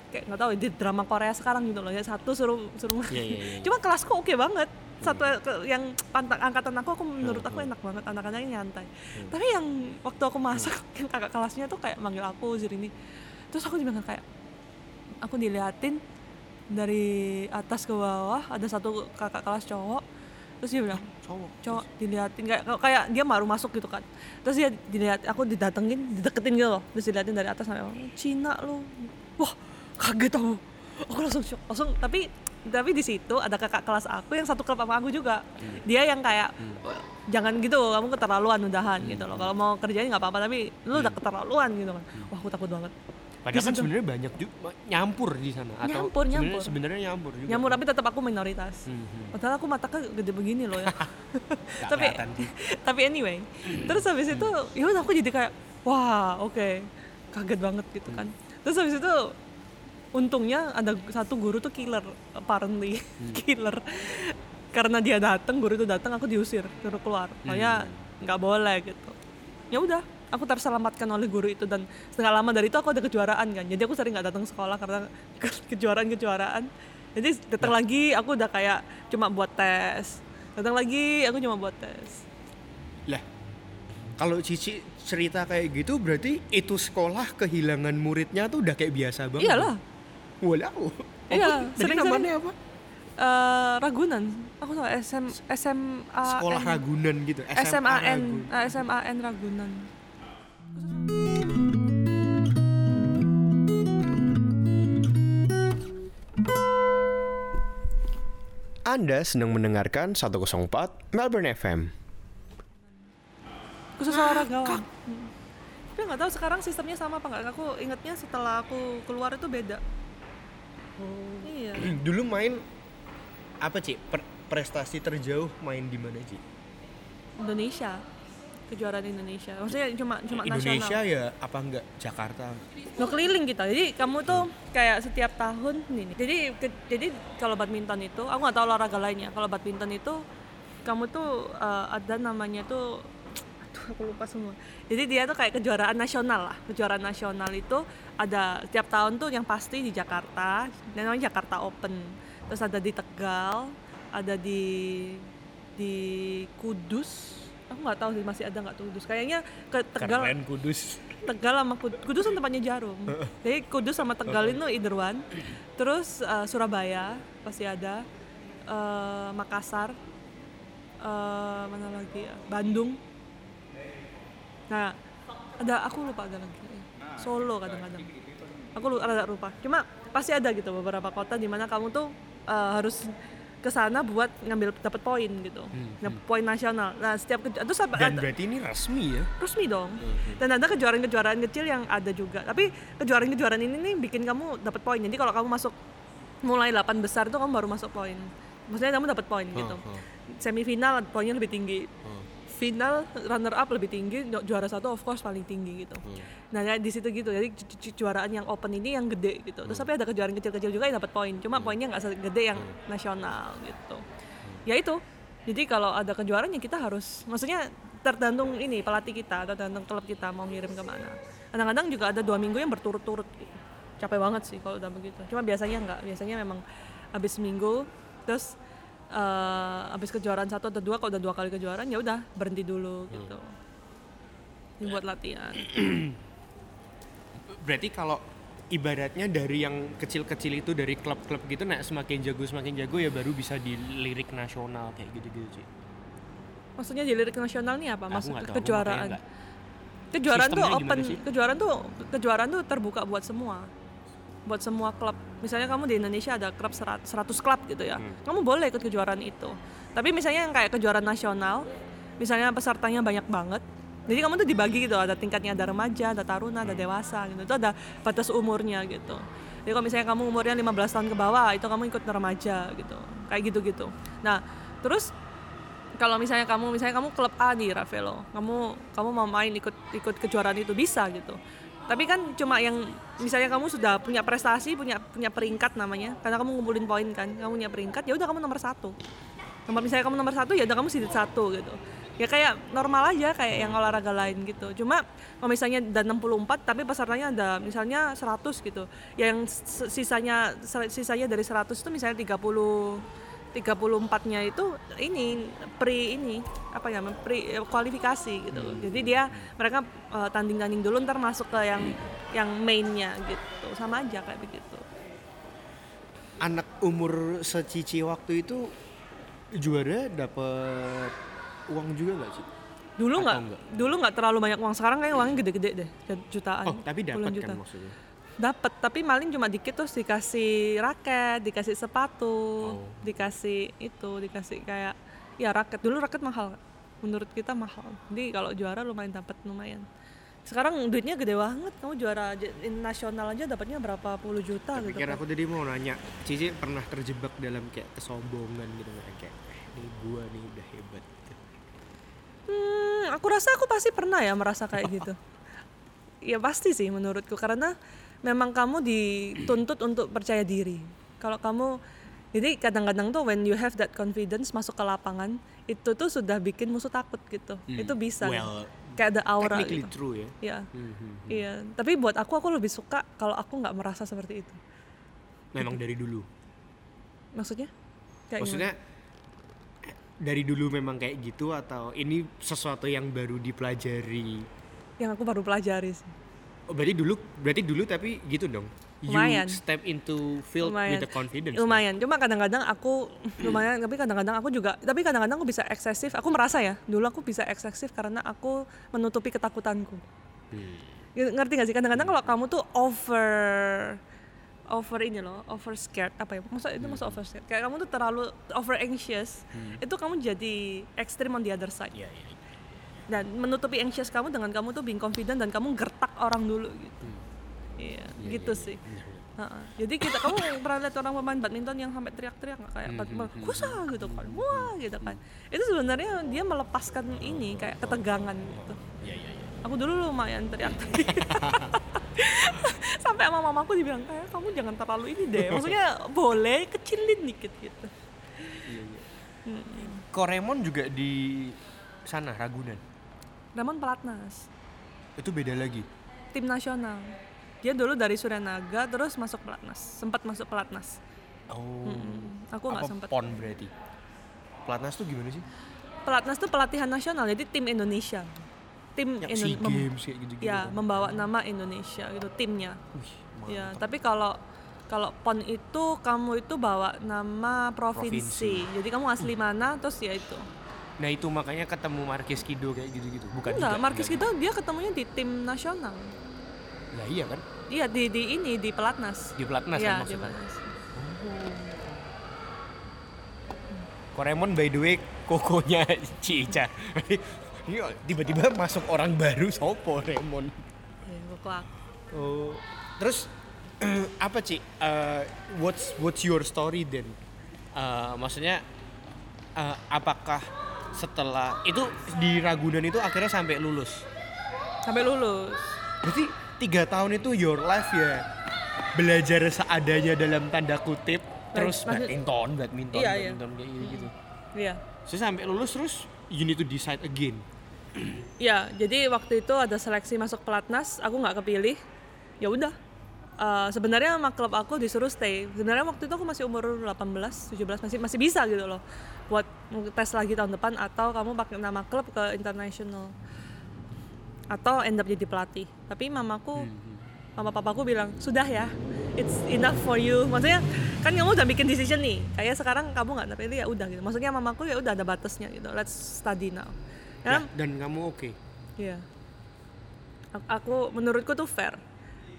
kayak nggak tahu di drama Korea sekarang gitu loh ya satu suruh suruh Iya, iya, iya. cuma kelasku oke banget satu ke- yang pantang angkatan aku aku menurut aku enak banget anak-anaknya nyantai tapi yang waktu aku masuk kakak kelasnya tuh kayak manggil aku ini terus aku juga kayak aku diliatin dari atas ke bawah ada satu kakak kelas cowok. Terus dia bilang Cowok. cowok diliatin. Kayak kayak dia baru masuk gitu kan. Terus dia dilihat aku didatengin dideketin gitu loh. Terus diliatin dari atas sampai Cina lu. Wah kaget aku. Aku langsung shock langsung tapi tapi di situ ada kakak kelas aku yang satu klub sama aku juga. Dia yang kayak jangan gitu kamu keterlaluan udahan gitu loh. Kalau mau kerjain nggak apa-apa tapi lu udah keterlaluan gitu kan. Wah aku takut banget Padahal kan situ. sebenarnya banyak juga nyampur di sana atau Nyampur, sebenarnya- nyampur. sebenarnya nyampur juga. nyamur tapi tetap aku minoritas. Hmm, hmm. padahal aku mataku gede begini loh ya. Tapi tapi anyway terus habis itu ya udah aku jadi kayak wah oke kaget banget gitu kan. Terus habis itu untungnya ada satu guru tuh killer apparently. Killer. Karena dia datang guru itu datang aku diusir suruh keluar. Makanya nggak boleh gitu. Ya udah aku terselamatkan oleh guru itu dan setengah lama dari itu aku ada kejuaraan kan jadi aku sering nggak datang sekolah karena ke- kejuaraan-kejuaraan jadi datang lagi aku udah kayak cuma buat tes datang lagi aku cuma buat tes Lah, kalau Cici cerita kayak gitu berarti itu sekolah kehilangan muridnya tuh udah kayak biasa banget. iyalah Walau. Iya, sering-sering. namanya apa? Eh, Ragunan aku tahu SM SMA Sekolah Ragunan gitu. SMA SMAN Ragunan. eh, SMAN Anda sedang mendengarkan 104 Melbourne FM. khusus olahragawan Hmm. tapi nggak tahu sekarang sistemnya sama apa nggak aku ingatnya setelah aku keluar itu beda iya Dulu main apa Ci? Per- prestasi terjauh main di mana Ci? Indonesia kejuaraan Indonesia. Maksudnya cuma cuma Indonesia nasional ya apa enggak? Jakarta? lo keliling kita. Jadi kamu tuh kayak setiap tahun ini jadi ke- jadi kalau badminton itu aku nggak tahu olahraga lainnya. Kalau badminton itu kamu tuh eh, ada namanya tuh aduh aku lupa semua. Jadi dia tuh kayak kejuaraan nasional lah. Kejuaraan nasional itu ada setiap tahun tuh yang pasti di Jakarta. Dan namanya Jakarta Open. Terus ada di Tegal ada di di Kudus aku nggak tahu sih masih ada nggak tuh Kudus kayaknya ke Tegal Keren Kudus. Tegal sama Kudus, Kudus kan tempatnya Jarum. Jadi Kudus sama Tegal itu either one. Terus eh, Surabaya pasti ada, Eh, Makassar, eh, mana lagi ya? Bandung. Nah, ada aku lupa ada lagi. Solo kadang-kadang. Aku lu- rada lupa. Cuma pasti ada gitu beberapa kota di mana kamu tuh eh, harus ke sana buat ngambil dapat poin gitu. Hmm, Nah, poin nasional. Nah, setiap ke, terus apa- Dan ada- berarti ini resmi ya? resmi dong. Hmm. Dan ada kejuaraan-kejuaraan kecil yang ada juga. Tapi kejuaraan-kejuaraan ini nih bikin kamu dapat poin. Jadi kalau kamu masuk mulai 8 besar itu kamu baru masuk poin. Maksudnya kamu dapat poin gitu. oh. Semifinal poinnya lebih tinggi. Oh. Final runner up lebih tinggi, ju- juara satu of course paling tinggi gitu. Hmm. Nah di situ gitu. Jadi ju- ju- kejuaraan yang open ini yang gede gitu. Terus tapi ada kejuaraan kecil-kecil juga yang dapat poin. Cuma poinnya nggak segede yang nasional gitu. Ya itu. Jadi kalau ada kejuaraan ya kita harus, maksudnya tergantung ini pelatih kita, tergantung klub kita mau ngirim ke mana. Kadang-kadang juga ada dua minggu yang berturut-turut. Gitu. Capek banget sih kalau udah begitu. Cuma biasanya nggak. Biasanya memang habis minggu, terus eh, habis kejuaraan satu atau dua, kalau udah dua kali kejuaraan ya udah berhenti dulu gitu. Ini buat latihan. Berarti kalau ibaratnya dari yang kecil-kecil itu dari klub-klub gitu nah semakin jago semakin jago ya baru bisa dilirik nasional kayak gitu-gitu sih. Maksudnya di lirik nasional nih apa? Maksud tahu, aku kejuaraan. Kejuaraan tuh open, kejuaraan tuh kejuaraan tuh terbuka buat semua. Buat semua klub. Misalnya kamu di Indonesia ada klub serat- 100 klub gitu ya. Hmm. Kamu boleh ikut kejuaraan itu. Tapi misalnya yang kayak kejuaraan nasional, misalnya pesertanya banyak banget. Jadi kamu tuh dibagi gitu, ada tingkatnya ada remaja, ada taruna, ada dewasa gitu. Itu ada batas umurnya gitu. Jadi kalau misalnya kamu umurnya 15 tahun ke bawah, itu kamu ikut remaja gitu. Kayak gitu-gitu. Nah, terus kalau misalnya kamu misalnya kamu klub A nih Ravelo kamu kamu mau main ikut ikut kejuaraan itu bisa gitu tapi kan cuma yang misalnya kamu sudah punya prestasi punya punya peringkat namanya. Karena kamu ngumpulin poin kan. Kamu punya peringkat ya udah kamu nomor satu. Nomor misalnya kamu nomor satu ya udah kamu sidit satu gitu. Ya kayak normal aja kayak yang olahraga lain gitu. Cuma kalau misalnya ada 64 tapi pesertanya ada misalnya 100 gitu. Yang s- sisanya sisanya dari 100 itu misalnya 30 34-nya itu ini pre ini apa ya pre kualifikasi gitu. Jadi dia mereka eh, tanding-tanding dulu ntar masuk ke yang yang mainnya gitu. Sama aja kayak begitu. Anak umur secici waktu itu juara dapat uang juga nggak sih? Dulu nggak enggak? dulu nggak terlalu banyak uang. Sekarang kayak uangnya gede-gede deh, jutaan. Oh tapi dapat kan maksudnya? Dapat, tapi maling cuma dikit terus dikasih raket, dikasih sepatu, Oh. dikasih itu, dikasih kayak ya raket. Dulu raket mahal. Menurut kita mahal. Jadi kalau juara lumayan dapat lumayan. Sekarang duitnya gede banget. Kamu juara nasional aja dapatnya berapa puluh juta gitu. Pikir kan. aku tadi mau nanya, Cici pernah terjebak dalam kayak kesombongan gitu kayak eh, ini gua nih udah hebat. gitu. Hmm, aku rasa aku pasti pernah ya merasa kayak gitu. Ya pasti sih menurutku karena memang kamu dituntut untuk percaya diri. Kalau kamu jadi kadang-kadang tuh when you have that confidence masuk ke lapangan itu tuh sudah bikin musuh takut gitu. Itu bisa. Hmm. Well, kayak ada aura gitu. true ya. Iya. Hmm, hmm. Iya, tapi buat aku aku lebih suka kalau aku nggak merasa seperti itu. Memang dari dulu. Maksudnya? Kayak Maksudnya eh, dari dulu memang kayak gitu atau ini sesuatu yang baru dipelajari? gimana? yang aku baru pelajari sih. Oh, berarti dulu berarti dulu tapi gitu dong. Lumayan. You step into field lumayan. with the confidence. lumayan. Cuma kadang-kadang aku lumayan tapi kadang-kadang aku juga tapi kadang-kadang aku bisa eksesif. Aku merasa ya dulu aku bisa eksesif karena aku menutupi ketakutanku. Hmm. Ya, ngerti gak sih? Kadang-kadang kalau kamu tuh over over ini loh over scared. Apa ya? Masa itu masa over scared? Kayak kamu tuh terlalu over anxious. Itu kamu jadi ekstrim on the other side. Iya, iya. Dan menutupi anxious kamu dengan kamu tuh being confident dan kamu gertak orang dulu gitu iya gitu sih Ha-ha. Jadi kita kamu pernah lihat orang pemain badminton yang sampai teriak-teriak nggak kayak badminton, kusa gitu kan, wah gitu kan. Itu sebenarnya dia melepaskan ini kayak ketegangan gitu. Iya, iya, iya. Aku dulu lumayan teriak-teriak. sampai sama mamaku dibilang kayak kamu jangan terlalu ini deh. Maksudnya boleh kecilin dikit gitu. Koremon juga di sana Ragunan. Ramon pelatnas, Itu beda lagi. tim nasional. Dia dulu dari Suryanaga terus masuk pelatnas, sempat masuk pelatnas. Oh. Mm, Aku nggak sempat. pon berarti. Pelatnas tuh gimana sih? Pelatnas tuh pelatihan nasional, jadi tim Indonesia. Tim Yang Indo- Games kayak gitu-gitu. ya kan? membawa nama Indonesia gitu timnya. Wih, Ya, tapi kalau kalau PON itu kamu itu bawa nama provinsi. Jadi kamu asli mana terus ya itu. Nah itu makanya ketemu Marquis Kido kayak gitu-gitu. Bukan Enggak, juga, Marquis enggak. kita dia ketemunya di tim nasional. Lah iya kan? Iya di di ini di pelatnas. Di pelatnas Iya, kan di maksudnya. pelatnas. Koremon by the way kokonya Cica. Iya, tiba-tiba masuk orang baru sopo Remon. Ya. Oh, terus apa Ci? Eh, what's what's your story then? Eh, maksudnya eh, apakah setelah itu di Ragunan itu akhirnya sampai lulus? Sampai lulus. Berarti tiga tahun itu your life ya belajar seadanya dalam tanda kutip terus maksud- badminton, badminton, Iya, iya. badminton kayak gitu gitu. Iya. So sampai lulus terus you need to decide again. Ya, jadi waktu itu ada seleksi masuk pelatnas, aku nggak kepilih. Ya udah. Eh, sebenarnya sama klub aku disuruh stay. Sebenarnya waktu itu aku masih umur 18, 17 masih masih bisa gitu loh. Buat tes lagi tahun depan atau kamu pakai nama klub ke international. Atau end up jadi pelatih. Tapi mamaku mama papaku bilang, "Sudah ya. It's enough for you." Maksudnya kan kamu udah bikin decision nih. Kayak sekarang kamu nggak terpilih ya udah gitu. Maksudnya mamaku ya udah ada batasnya gitu. Let's study now. Karena Ya, dan kamu oke. Iya. A- Aku menurutku tuh fair.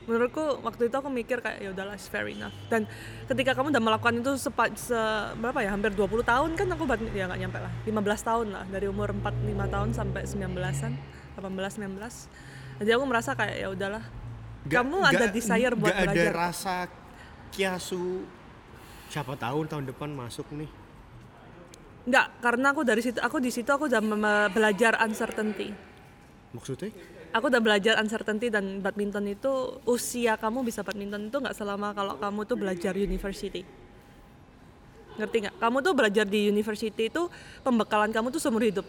Menurutku waktu itu aku mikir kayak ya udahlah it's fair enough. Dan ketika kamu udah melakukan itu sepa, se, berapa ya? Hampir 20 tahun kan aku badminton ya nggak nyampe lah. 15 tahun lah dari umur 4 5 tahun sampai 19-an, 18 19. Jadi aku merasa kayak ya udahlah. kamu ada desire buat nggak belajar. ada rasa kiasu siapa tahu tahun depan masuk nih. Enggak, karena aku dari situ aku di situ aku udah belajar uncertainty. Maksudnya? Aku udah belajar uncertainty dan badminton itu usia kamu bisa badminton itu nggak selama kalau kamu tuh belajar university. Ngerti nggak? Kamu tuh belajar di university itu pembekalan kamu tuh seumur hidup.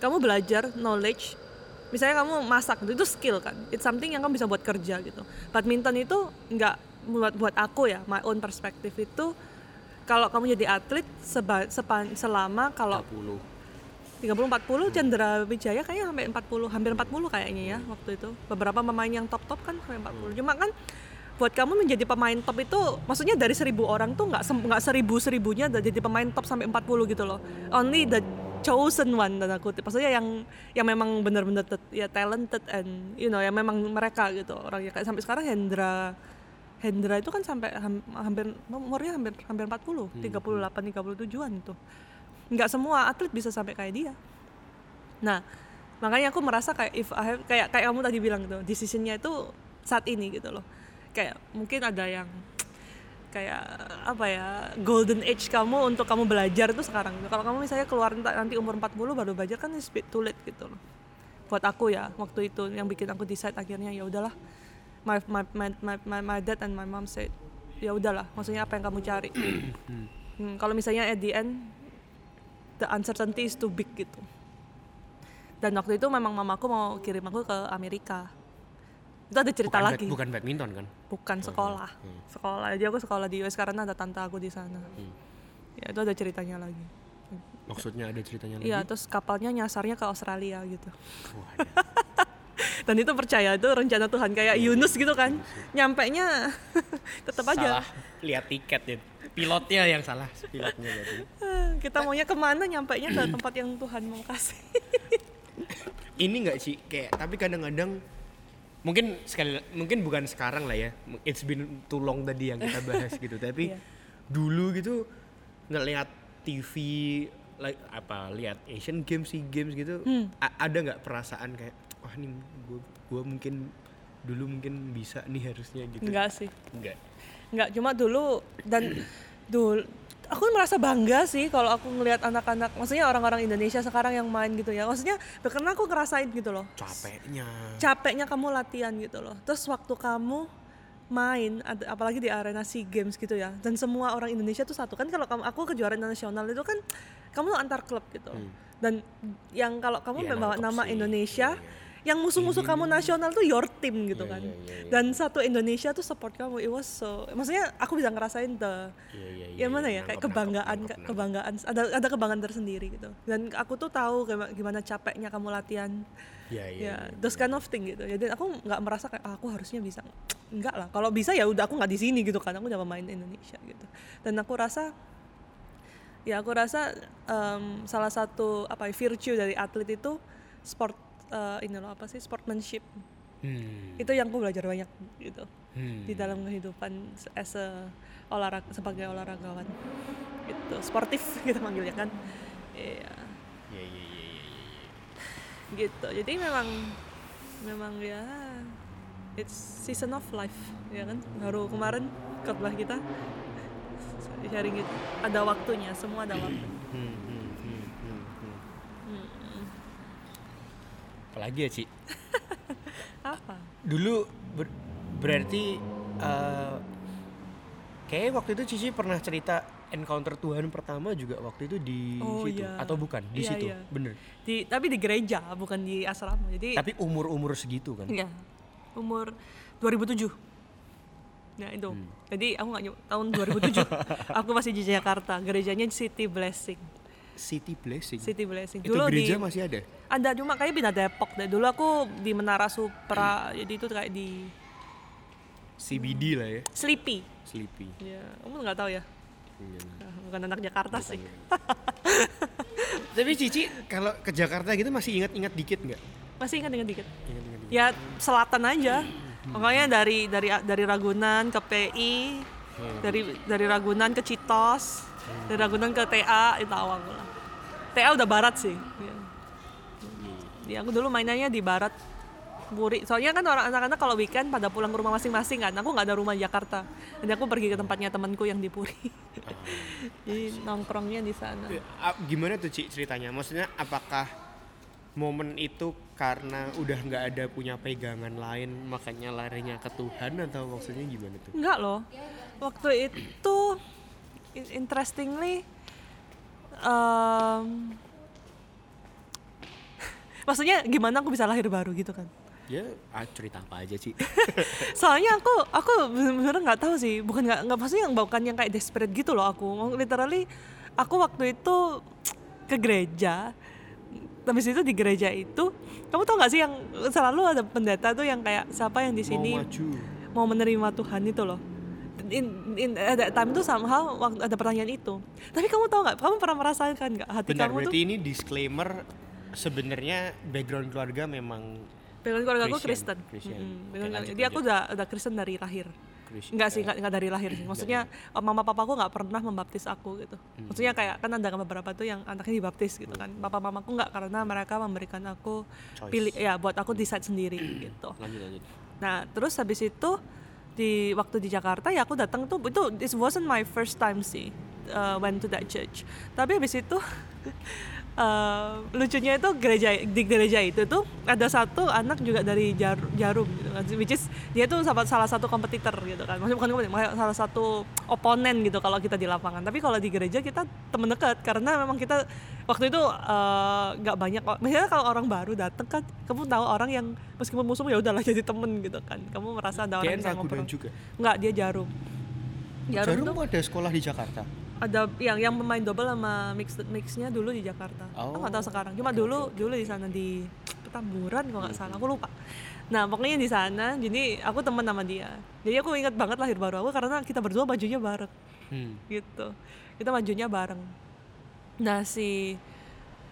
Kamu belajar knowledge misalnya kamu masak itu skill kan? It's something yang kamu bisa buat kerja gitu. Badminton itu nggak buat buat aku ya my own perspektif itu kalau kamu jadi atlet seba, sepan- selama kalau 40. 30 40 Chandra Wijaya kayaknya sampai 40 hampir 40 kayaknya ya waktu itu. Beberapa pemain yang top top kan sampai 40 cuma kan buat kamu menjadi pemain top itu maksudnya dari seribu orang tuh nggak nggak seribu seribunya udah jadi pemain top sampai 40 gitu loh. Only the chosen one tanda kutip. Maksudnya yang yang memang benar-benar ya talented and you know yang memang mereka gitu orang ya kayak sampai sekarang Hendra Hendra itu kan sampai ham- hampir umurnya hampir hampir 40 38 37an itu nggak semua atlet bisa sampai kayak dia. Nah makanya aku merasa kayak if I have, kayak kayak kamu tadi bilang gitu decisionnya itu saat ini gitu loh. Kayak mungkin ada yang kayak apa ya golden age kamu untuk kamu belajar itu sekarang kalau kamu misalnya keluar nanti umur 40 baru belajar kan it's bit too late gitu loh. Buat aku ya waktu itu yang bikin aku decide akhirnya ya udahlah. My, my, my, my, my, my dad and my mom said ya udahlah maksudnya apa yang kamu cari? Hmm, kalau misalnya at the end the uncertainty is too big gitu. Dan waktu itu memang mamaku mau kirim aku ke Amerika. Itu ada cerita bukan, lagi. bad- bukan badminton kan? bukan sekolah. Sekolah. Jadi aku sekolah di US karena ada tante aku di sana. Ya itu ada ceritanya lagi. Maksudnya ada ceritanya lagi? iya terus kapalnya nyasarnya ke Australia gitu. Dan itu percaya itu rencana Tuhan. Kayak Yunus gitu kan. Nyampe nya tetap aja. Salah. Lihat tiket ya. Pilotnya yang salah, pilotnya berarti. kita maunya ke mana nyampe nya ke tempat yang Tuhan mau kasih Ini nggak sih kayak tapi kadang-kadang mungkin sekali mungkin bukan sekarang lah ya. It's been too long tadi yang kita bahas gitu. Tapi Iya. dulu gitu ngeliat TV like apa lihat Asian Games, SEA Games gitu Hmm. ada nggak perasaan kayak wah nih gua, gua mungkin dulu mungkin bisa nih harusnya gitu. enggak sih Enggak. Nggak, cuma dulu dan dulu aku merasa bangga sih kalau aku ngelihat anak-anak, maksudnya orang-orang Indonesia sekarang yang main gitu ya. Maksudnya karena aku ngerasain gitu loh. Capeknya. Capeknya kamu latihan gitu loh. Terus waktu kamu main apalagi di arena SEA Games gitu ya. Dan semua orang Indonesia tuh satu kan kalau kamu aku kejuaraan nasional itu kan kamu tuh antar klub gitu. Dan yang kalau kamu Iya, membawa nama sih. Indonesia Iya, yang musuh-musuh kamu nasional tuh your team gitu Iya, kan. iya, iya, iya. Dan satu Indonesia tuh support kamu. It was so maksudnya aku bisa ngerasain the Iya, iya, iya, ya mana iya, ya kayak kebanggaan nangkep, kayak nangkep. kebanggaan ada ada kebanggaan tersendiri gitu. Dan aku tuh tahu gimana, gimana capeknya kamu latihan. Iya, iya. Ya, iya. those kind of thing gitu. Jadi aku nggak merasa kayak ah, aku harusnya bisa. Enggak lah. Kalau bisa ya udah aku nggak di sini gitu kan. Aku udah pemain Indonesia gitu. Dan aku rasa ya aku rasa em, salah satu apa ya, virtue dari atlet itu sport eh, ini loh apa sih sportsmanship Hmm. itu yang aku belajar banyak gitu Hmm. di dalam kehidupan as a olahraga sebagai olahragawan gitu sportif kita manggilnya kan iya Iya iya iya iya. iya. gitu jadi memang memang ya it's season of life ya kan baru kemarin khotbah kita sharing gitu ada waktunya semua ada waktu Hmm, hmm, hmm, hmm, hmm. Hmm, Apalagi ya, Ci? apa Dulu ber- berarti eh kayaknya waktu itu Cici pernah cerita encounter Tuhan pertama juga waktu itu di Oh, situ iya. atau bukan? Di Iya, situ. iya. Bener. di tapi di gereja bukan di asrama jadi Tapi umur-umur segitu kan. Iya, umur 2007. Nah itu, Hmm. jadi aku nggak tahun 2007. aku masih di Jakarta, gerejanya City Blessing. City Blessing. City Blessing. Itu Dulu gereja di, masih ada? ada cuma kayak pindah Depok deh. Dulu aku di Menara Supra, jadi itu kayak di CBD lah ya. Sleepy. Sleepy. Ya, kamu nggak tahu ya? Ah, Bukan anak Jakarta sih. Tapi Cici kalau ke Jakarta gitu masih ingat-ingat dikit nggak? Masih ingat-ingat dikit. Ingat-ingat dikit. Ya selatan aja. Makanya dari dari dari Ragunan ke PI, dari dari Ragunan ke Citos, dari Ragunan ke TA itu awal lah. TA udah barat sih. Ya. Ya, aku dulu mainannya di barat. Puri. Soalnya kan orang anak-anak kalau weekend pada pulang ke rumah masing-masing kan. Aku nggak ada rumah di Jakarta. Jadi aku pergi ke tempatnya temanku yang di Puri. Jadi nongkrongnya di sana. Ah, Gimana tuh Ci ceritanya? Maksudnya apakah momen itu karena udah nggak ada punya pegangan lain makanya larinya ke Tuhan atau maksudnya gimana tuh? Enggak loh. Waktu itu in- interestingly um, maksudnya gimana aku bisa lahir baru gitu kan? Ya ah, cerita apa aja sih? Soalnya aku aku bener-bener nggak tahu sih, bukan nggak nggak maksudnya yang bukan yang kayak desperate gitu loh aku. Literally aku waktu itu ke gereja. Habis itu di gereja itu, kamu tau gak sih yang selalu ada pendeta tuh yang kayak siapa yang di sini Mau maju. mau menerima Tuhan itu loh. In, in at that time tuh somehow waktu ada pertanyaan itu. Tapi kamu tahu nggak? Kamu pernah merasakan nggak hati Bentar kamu tuh? berarti ini disclaimer sebenarnya background keluarga memang Background keluarga aku Kristen. Christian. Mm-mm, Oke, background- lanjut jadi aku udah udah Kristen dari lahir. Christian. Enggak sih, enggak, enggak dari lahir sih. Maksudnya mama papaku nggak pernah membaptis aku gitu. Hmm. Maksudnya kayak kan ada beberapa tuh yang anaknya dibaptis gitu kan. Papa mamaku nggak karena mereka memberikan aku Choice. pilih ya buat aku decide sendiri gitu. lanjut lanjut. Nah, terus habis itu di waktu di Jakarta ya aku datang tuh itu this wasn't my first time sih uh, went to that church. Tapi habis itu uh, lucunya itu gereja di gereja itu tuh ada satu anak juga dari Jar, Jarum gitu kan. Which is dia tuh salah, salah satu kompetitor gitu kan. Maksudnya bukan kompetitor, salah satu oponen gitu kalau kita di lapangan. Tapi kalau di gereja kita temen dekat karena memang kita waktu itu uh, nggak banyak misalnya kalau orang baru datang kan kamu tahu orang yang meskipun musuh ya udahlah jadi temen gitu kan kamu merasa ada orang yang ngobrol juga. nggak dia jarum jarum, Jarum tuh ada sekolah di Jakarta. Ada yang yang pemain double sama mix mixnya dulu di Jakarta. Oh. aku nggak tahu sekarang. Cuma dulu dulu di sana di Petamburan kalau nggak salah. aku lupa. Nah pokoknya di sana jadi aku teman sama dia. Jadi aku ingat banget lahir baru aku karena kita berdua bajunya bareng. Hmm. gitu. Kita majunya bareng. Nah si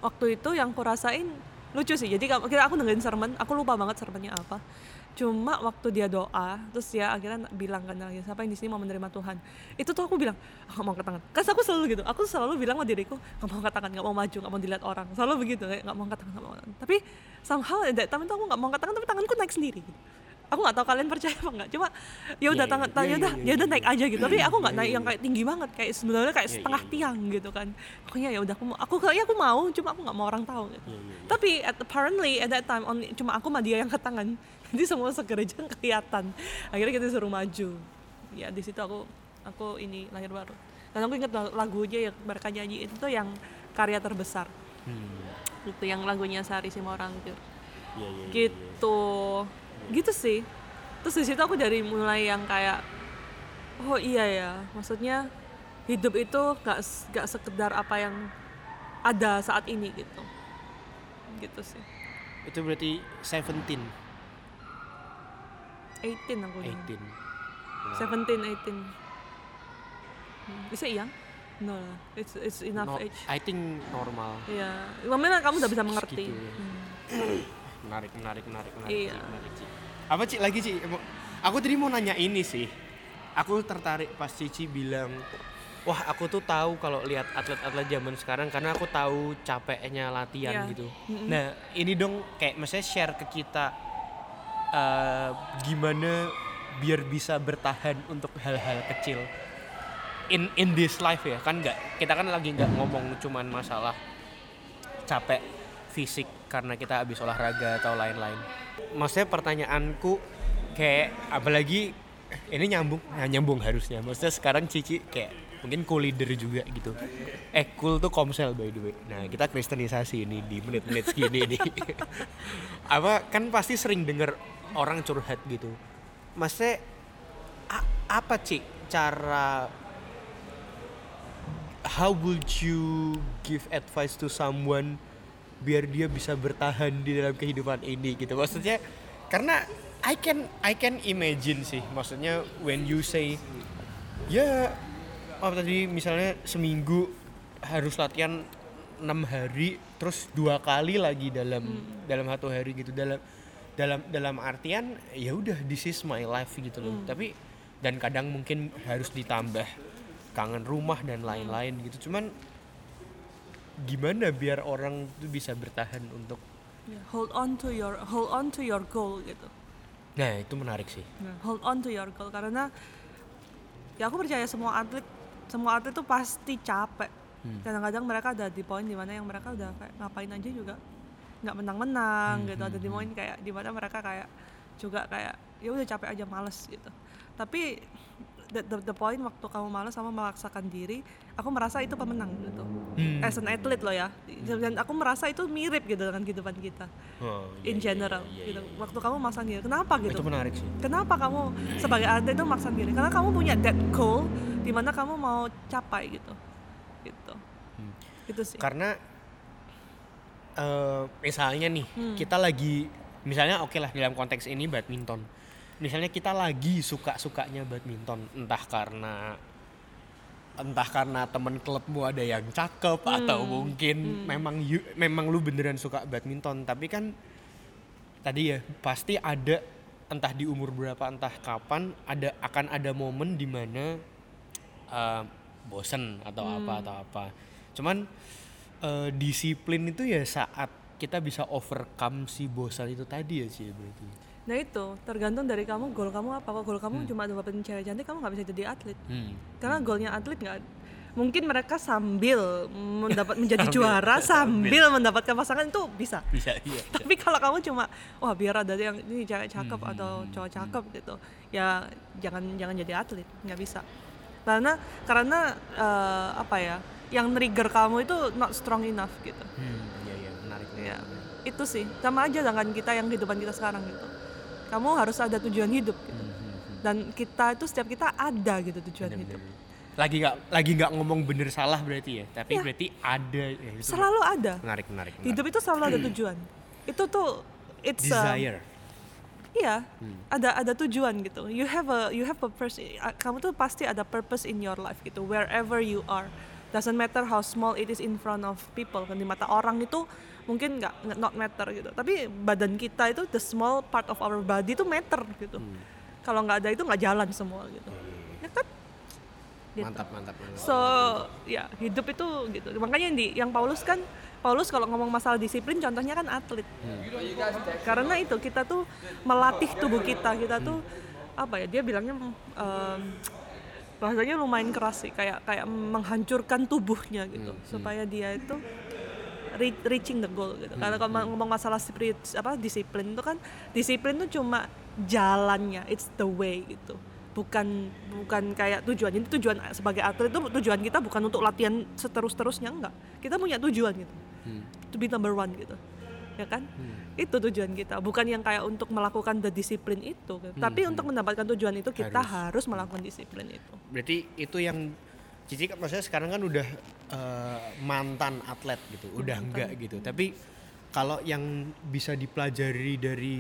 waktu itu yang aku rasain lucu sih. Jadi kira aku dengerin sermon aku lupa banget sermonnya apa cuma waktu dia doa terus dia akhirnya bilang kan lagi siapa yang di sini mau menerima Tuhan? Itu tuh aku bilang aku mau angkat tangan. Kan aku selalu gitu aku selalu bilang sama diriku nggak mau angkat tangan nggak mau maju nggak mau dilihat orang. Selalu begitu kayak nggak mau angkat tangan nggak mau angkat tangan. Tapi somehow that time itu aku nggak mau angkat tangan tapi tanganku naik sendiri gitu. aku nggak tahu kalian percaya apa nggak cuma ya udah Iya, tangan iya, ya iya, udah iya, ya udah naik aja gitu. Tapi aku nggak naik yang kayak tinggi banget kayak sebenarnya kayak setengah tiang gitu kan. Pokoknya ya udah aku mau aku kayaknya aku mau cuma aku nggak mau orang tahu gitu. Tapi at, apparently at that time only, cuma aku sama dia yang ke tangan jadi semua segereja kelihatan. Akhirnya kita disuruh maju. Ya di situ aku aku ini lahir baru. Dan aku ingat lagunya yang mereka nyanyiin itu yang karya terbesar. Hmm. itu yang lagunya Sari Simorangkir Iya, iya, iya, iya. gitu. Gitu sih. Terus di situ aku dari mulai yang kayak oh iya ya maksudnya hidup itu gak gak sekedar apa yang ada saat ini gitu. Gitu sih. Itu berarti 17, 18 aku dulu 18. 17 18 Hmm, bisa iya no it's it's enough No, age I think normal. Iya, Mamanya kamu udah bisa mengerti. Segitu ya. Hmm. Menarik, menarik, menarik, menarik. Iya. Menarik, Ci. Apa Ci lagi Ci? Mau- Aku tadi mau nanya ini sih. Aku tertarik pas Cici bilang wah aku tuh tahu kalau lihat atlet-atlet zaman sekarang karena aku tahu capeknya latihan Iya. gitu. Nah ini dong kayak maksudnya share ke kita eh, gimana biar bisa bertahan untuk hal-hal kecil in in this life ya kan nggak kita kan lagi nggak ngomong cuman masalah capek fisik karena kita habis olahraga atau lain-lain. Maksudnya pertanyaanku kayak apalagi ini nyambung, ya nyambung harusnya. Maksudnya sekarang Cici kayak mungkin cool leader juga gitu. Eh cool tuh komsel by the way. Nah kita kristenisasi ini di menit-menit segini nih. Apa kan pasti sering denger orang curhat gitu. Maksudnya apa Ci cara how would you give advice to someone biar dia bisa bertahan di dalam kehidupan ini gitu maksudnya karena I can I can imagine sih maksudnya when you say ya apa tadi misalnya seminggu harus latihan enam hari terus dua kali lagi dalam dalam satu hari gitu dalam dalam dalam artian ya udah this is my life gitu loh. Tapi dan kadang mungkin harus ditambah kangen rumah dan lain-lain gitu. Cuman gimana biar orang tuh bisa bertahan untuk Ya, hold on to your hold on to your goal gitu. Nah itu menarik sih. Hold on to your goal. Karena ya aku percaya semua atlet semua atlet tuh pasti capek. Kadang-kadang mereka ada di poin di mana yang mereka udah kayak ngapain aja juga nggak menang-menang gitu ada di poin kayak di mana mereka kayak juga kayak ya udah capek aja males gitu tapi the, the, the point waktu kamu males sama memaksakan diri aku merasa itu pemenang gitu Hmm. as an athlete loh ya dan aku merasa itu mirip gitu dengan kehidupan kita Oh, iya, in iya, general iya, gitu iya. waktu kamu memaksakan diri kenapa gitu itu menarik sih Kenapa kamu sebagai atlet itu maksa diri? Karena kamu punya that goal di mana kamu mau capai gitu. Gitu. Hmm. Itu sih. karena eh misalnya nih Hmm. kita lagi misalnya oke lah dalam konteks ini badminton. Misalnya kita lagi suka sukanya badminton entah karena entah karena temen klubmu ada yang cakep atau mungkin memang you- memang lu beneran suka badminton. Tapi kan tadi ya pasti ada entah di umur berapa entah kapan ada akan ada momen di mana uh, bosen atau apa atau apa. Cuman uh, disiplin itu ya saat kita bisa overcome si bosan itu tadi ya sih berarti Nah itu tergantung dari kamu goal kamu apa. Kalau goal kamu cuma dapetin cewek cantik, kamu nggak bisa jadi atlet. hmm. Karena goalnya atlet nggak mungkin mereka sambil mendapat menjadi juara sambil mendapatkan pasangan itu bisa. bisa iya Tapi kalau kamu cuma wah biar ada yang ini cewek cakep atau cowok cakep gitu, ya jangan jangan jadi atlet, nggak bisa. Karena karena eh, apa ya, yang trigger kamu itu not strong enough gitu. hmm, iya iya menarik Ya, itu sih sama aja dengan kita yang kehidupan kita sekarang gitu. Kamu harus ada tujuan hidup gitu. Hmm, hmm, hmm. Dan kita itu setiap kita ada gitu tujuan Bener, hidup. bener. lagi nggak lagi nggak ngomong bener salah berarti ya tapi Iya. berarti ada ya, itu Selalu ada. menarik menarik, menarik. Hidup itu selalu ada tujuan. Itu tuh it's um, desire Iya, Hmm. ada ada tujuan gitu. You have a you have a purpose. Kamu tuh pasti ada purpose in your life gitu. Wherever you are, doesn't matter how small it is in front of people. Kan di mata orang itu mungkin nggak not matter gitu. Tapi badan kita itu the small part of our body itu matter gitu. Hmm. Kalau nggak ada itu nggak jalan semua gitu. Ya kan? Gitu. mantap mantap mantap. So ya hidup itu gitu. Makanya yang di yang Paulus kan Paulus kalau ngomong masalah disiplin contohnya kan atlet. Karena itu kita tuh melatih tubuh kita. Kita tuh apa ya? Dia bilangnya em, bahasanya lumayan keras sih kayak kayak menghancurkan tubuhnya gitu supaya dia itu re- reaching the goal gitu. Karena kalau ngomong masalah spirit apa disiplin itu kan disiplin itu cuma jalannya, it's the way gitu. Bukan bukan kayak tujuan. Jadi tujuan sebagai atlet itu tujuan kita bukan untuk latihan seterus-terusnya enggak. Kita punya tujuan gitu. To be number one gitu. Ya kan? Itu tujuan kita. Bukan yang kayak untuk melakukan the disiplin itu. gitu. Tapi untuk mendapatkan tujuan itu kita harus, melakukan disiplin itu. berarti itu yang Cici kan maksudnya sekarang kan udah eh, mantan atlet gitu udah enggak gitu tapi kalau yang bisa dipelajari dari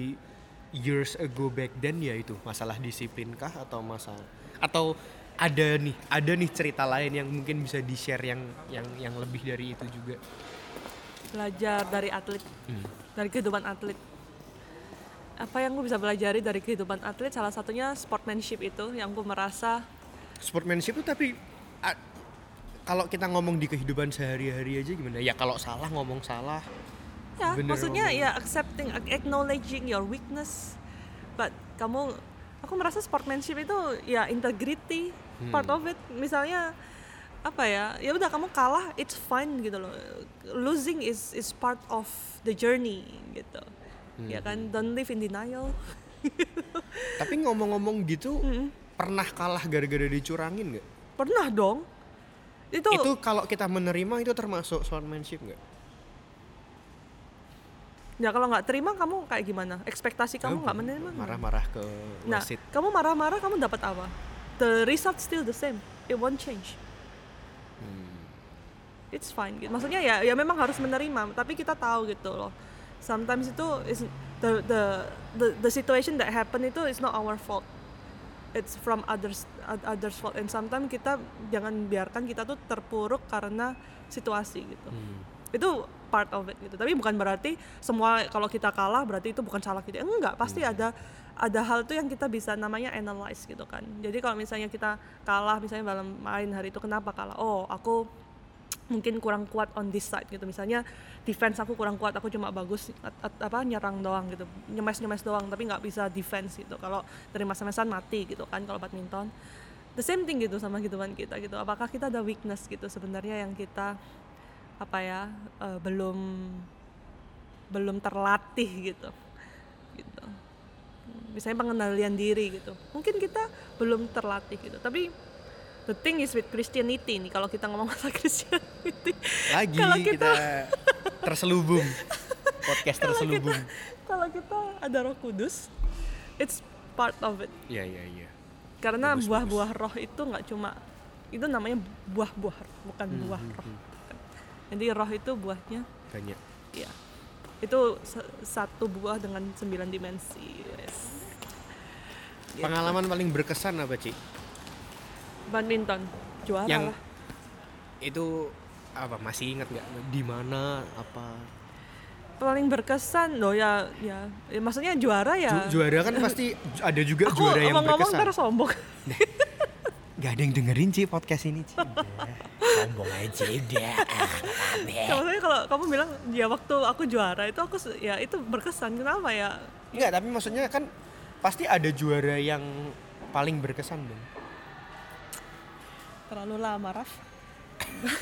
years ago back then ya itu masalah disiplin kah atau masalah atau ada nih ada nih cerita lain yang mungkin bisa di share yang yang yang lebih dari itu juga Belajar dari atlet. Hmm. dari kehidupan atlet apa yang gue bisa pelajari dari kehidupan atlet salah satunya sportsmanship itu yang gue merasa sportsmanship itu tapi a- kalau kita ngomong di kehidupan sehari-hari aja gimana? Ya kalau salah ngomong salah. Ya, Bener maksudnya ngomong. ya accepting, acknowledging your weakness. But kamu, aku merasa sportsmanship itu ya integrity, part of it. Misalnya apa ya, ya udah kamu kalah, it's fine gitu loh. Losing is is part of the journey gitu. Ya kan, don't live in denial. Tapi ngomong-ngomong gitu, pernah kalah gara-gara dicurangin nggak? Pernah dong. Itu, Itu kalau kita menerima itu termasuk sportsmanship nggak? ya kalau nggak terima kamu kayak gimana? Ekspektasi kamu nggak menerima? Marah-marah ke Nah, wasit. kamu marah-marah kamu dapat apa? The result still the same. It won't change. Hmm. It's fine. Gitu. Maksudnya ya ya memang harus menerima, tapi kita tahu gitu loh. Sometimes itu is the the the, the situation that happen itu is not our fault. It's from others oth- others fault and sometimes kita jangan biarkan kita tuh terpuruk karena situasi gitu. Hmm. Itu part of it gitu. Tapi bukan berarti semua kalau kita kalah berarti itu bukan salah kita. Enggak, pasti ada ada hal tuh yang kita bisa namanya analyze gitu kan. Jadi kalau misalnya kita kalah misalnya dalam main hari itu kenapa kalah? Oh, aku mungkin kurang kuat on this side gitu. Misalnya defense aku kurang kuat, aku cuma bagus apa nyerang doang gitu. Nyemes-nyemes doang tapi nggak bisa defense gitu. Kalau dari masa-masa mati gitu kan kalau badminton. The same thing gitu sama gituan kita gitu. Apakah kita ada weakness gitu sebenarnya yang kita apa ya eh, belum belum terlatih gitu gitu misalnya pengendalian diri gitu mungkin kita belum terlatih gitu tapi the thing is with Christianity nih kalau kita ngomong masalah Christianity Lagi kalau kita, kita terselubung. Podcast kalau kita terselubung. kalau kita ada Roh Kudus it's part of it Iya, iya, iya. karena Bagus, buah-buah roh itu nggak cuma itu namanya buah-buah bukan Hmm, buah roh Bukan. jadi roh itu buahnya Banyak. ya itu sa- satu buah dengan sembilan dimensi yes. Gitu. Pengalaman paling berkesan apa, Ci? Badminton. Juara Yang lah. itu apa masih ingat nggak? Di mana apa? Paling berkesan loh ya ya, ya maksudnya juara ya. Ju- juara kan pasti ada juga aku juara yang ngomong-ngomong berkesan. ntar sombong. Gak ada yang dengerin Ci podcast ini Ci. Sombong aja udah Kalau saya kalau kamu bilang ya waktu aku juara itu aku ya itu berkesan. Kenapa ya? Enggak tapi maksudnya kan Pasti ada juara yang paling berkesan dong terlalu lama Raf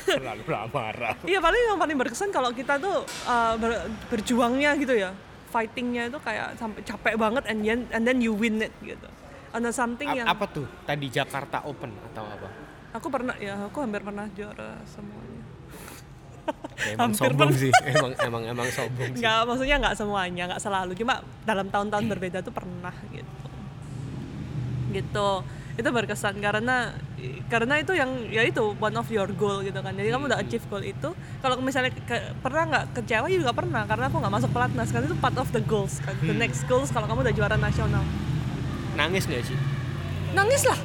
Terlalu marah Iya paling yang paling berkesan kalau kita tuh uh, ber- berjuangnya gitu ya, fightingnya itu kayak sampai capek banget and then and then you win it gitu. Ada something yang Apa tuh tadi Jakarta Open atau apa? aku pernah ya, aku hampir pernah juara semuanya. emang Hampir sombong pernah. sih Emang emang emang sombong sih Nggak, maksudnya nggak semuanya, nggak selalu. Cuma dalam tahun-tahun berbeda tuh pernah gitu. Gitu. Itu berkesan karena karena itu yang ya itu one of your goal gitu kan. Jadi kamu udah achieve goal itu. Kalau misalnya ke- pernah nggak kecewa ya juga pernah karena aku nggak masuk pelatnas karena itu part of the goals kan. The next goals kalau kamu udah juara nasional. Nangis gak sih? Nangis lah.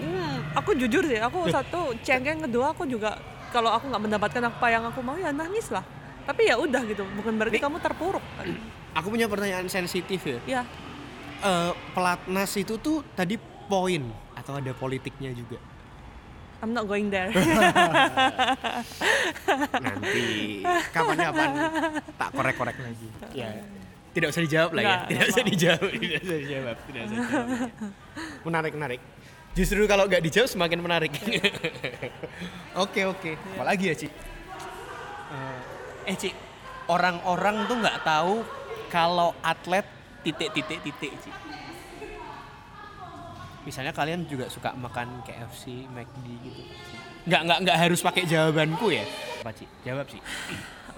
Hmm, aku jujur sih, aku satu cengeng kedua aku juga kalau aku nggak mendapatkan apa yang aku mau ya nangis lah. Tapi ya udah gitu, bukan berarti Nih. kamu terpuruk kan. Aku punya pertanyaan sensitif ya Ya, Eh, Pelatnas itu tuh tadi poin Atau ada politiknya juga? I'm not going there. Nanti kapan-kapan tak korek-korek lagi. Ya. Tidak usah dijawab lah ya. Nggak, Tidak usah dijawab. Tidak usah dijawab. Tidak usah dijawab. Menarik, menarik. Justru kalau nggak dijawab semakin menarik. Oke, oke. Apalagi ya, Ci? Eh, Ci, orang-orang tuh nggak tahu kalau atlet titik-titik-titik, Ci. Misalnya kalian juga suka makan KFC, McD gitu. Nggak, nggak, nggak harus pakai jawabanku ya. Apa, Ci? Jawab, Ci.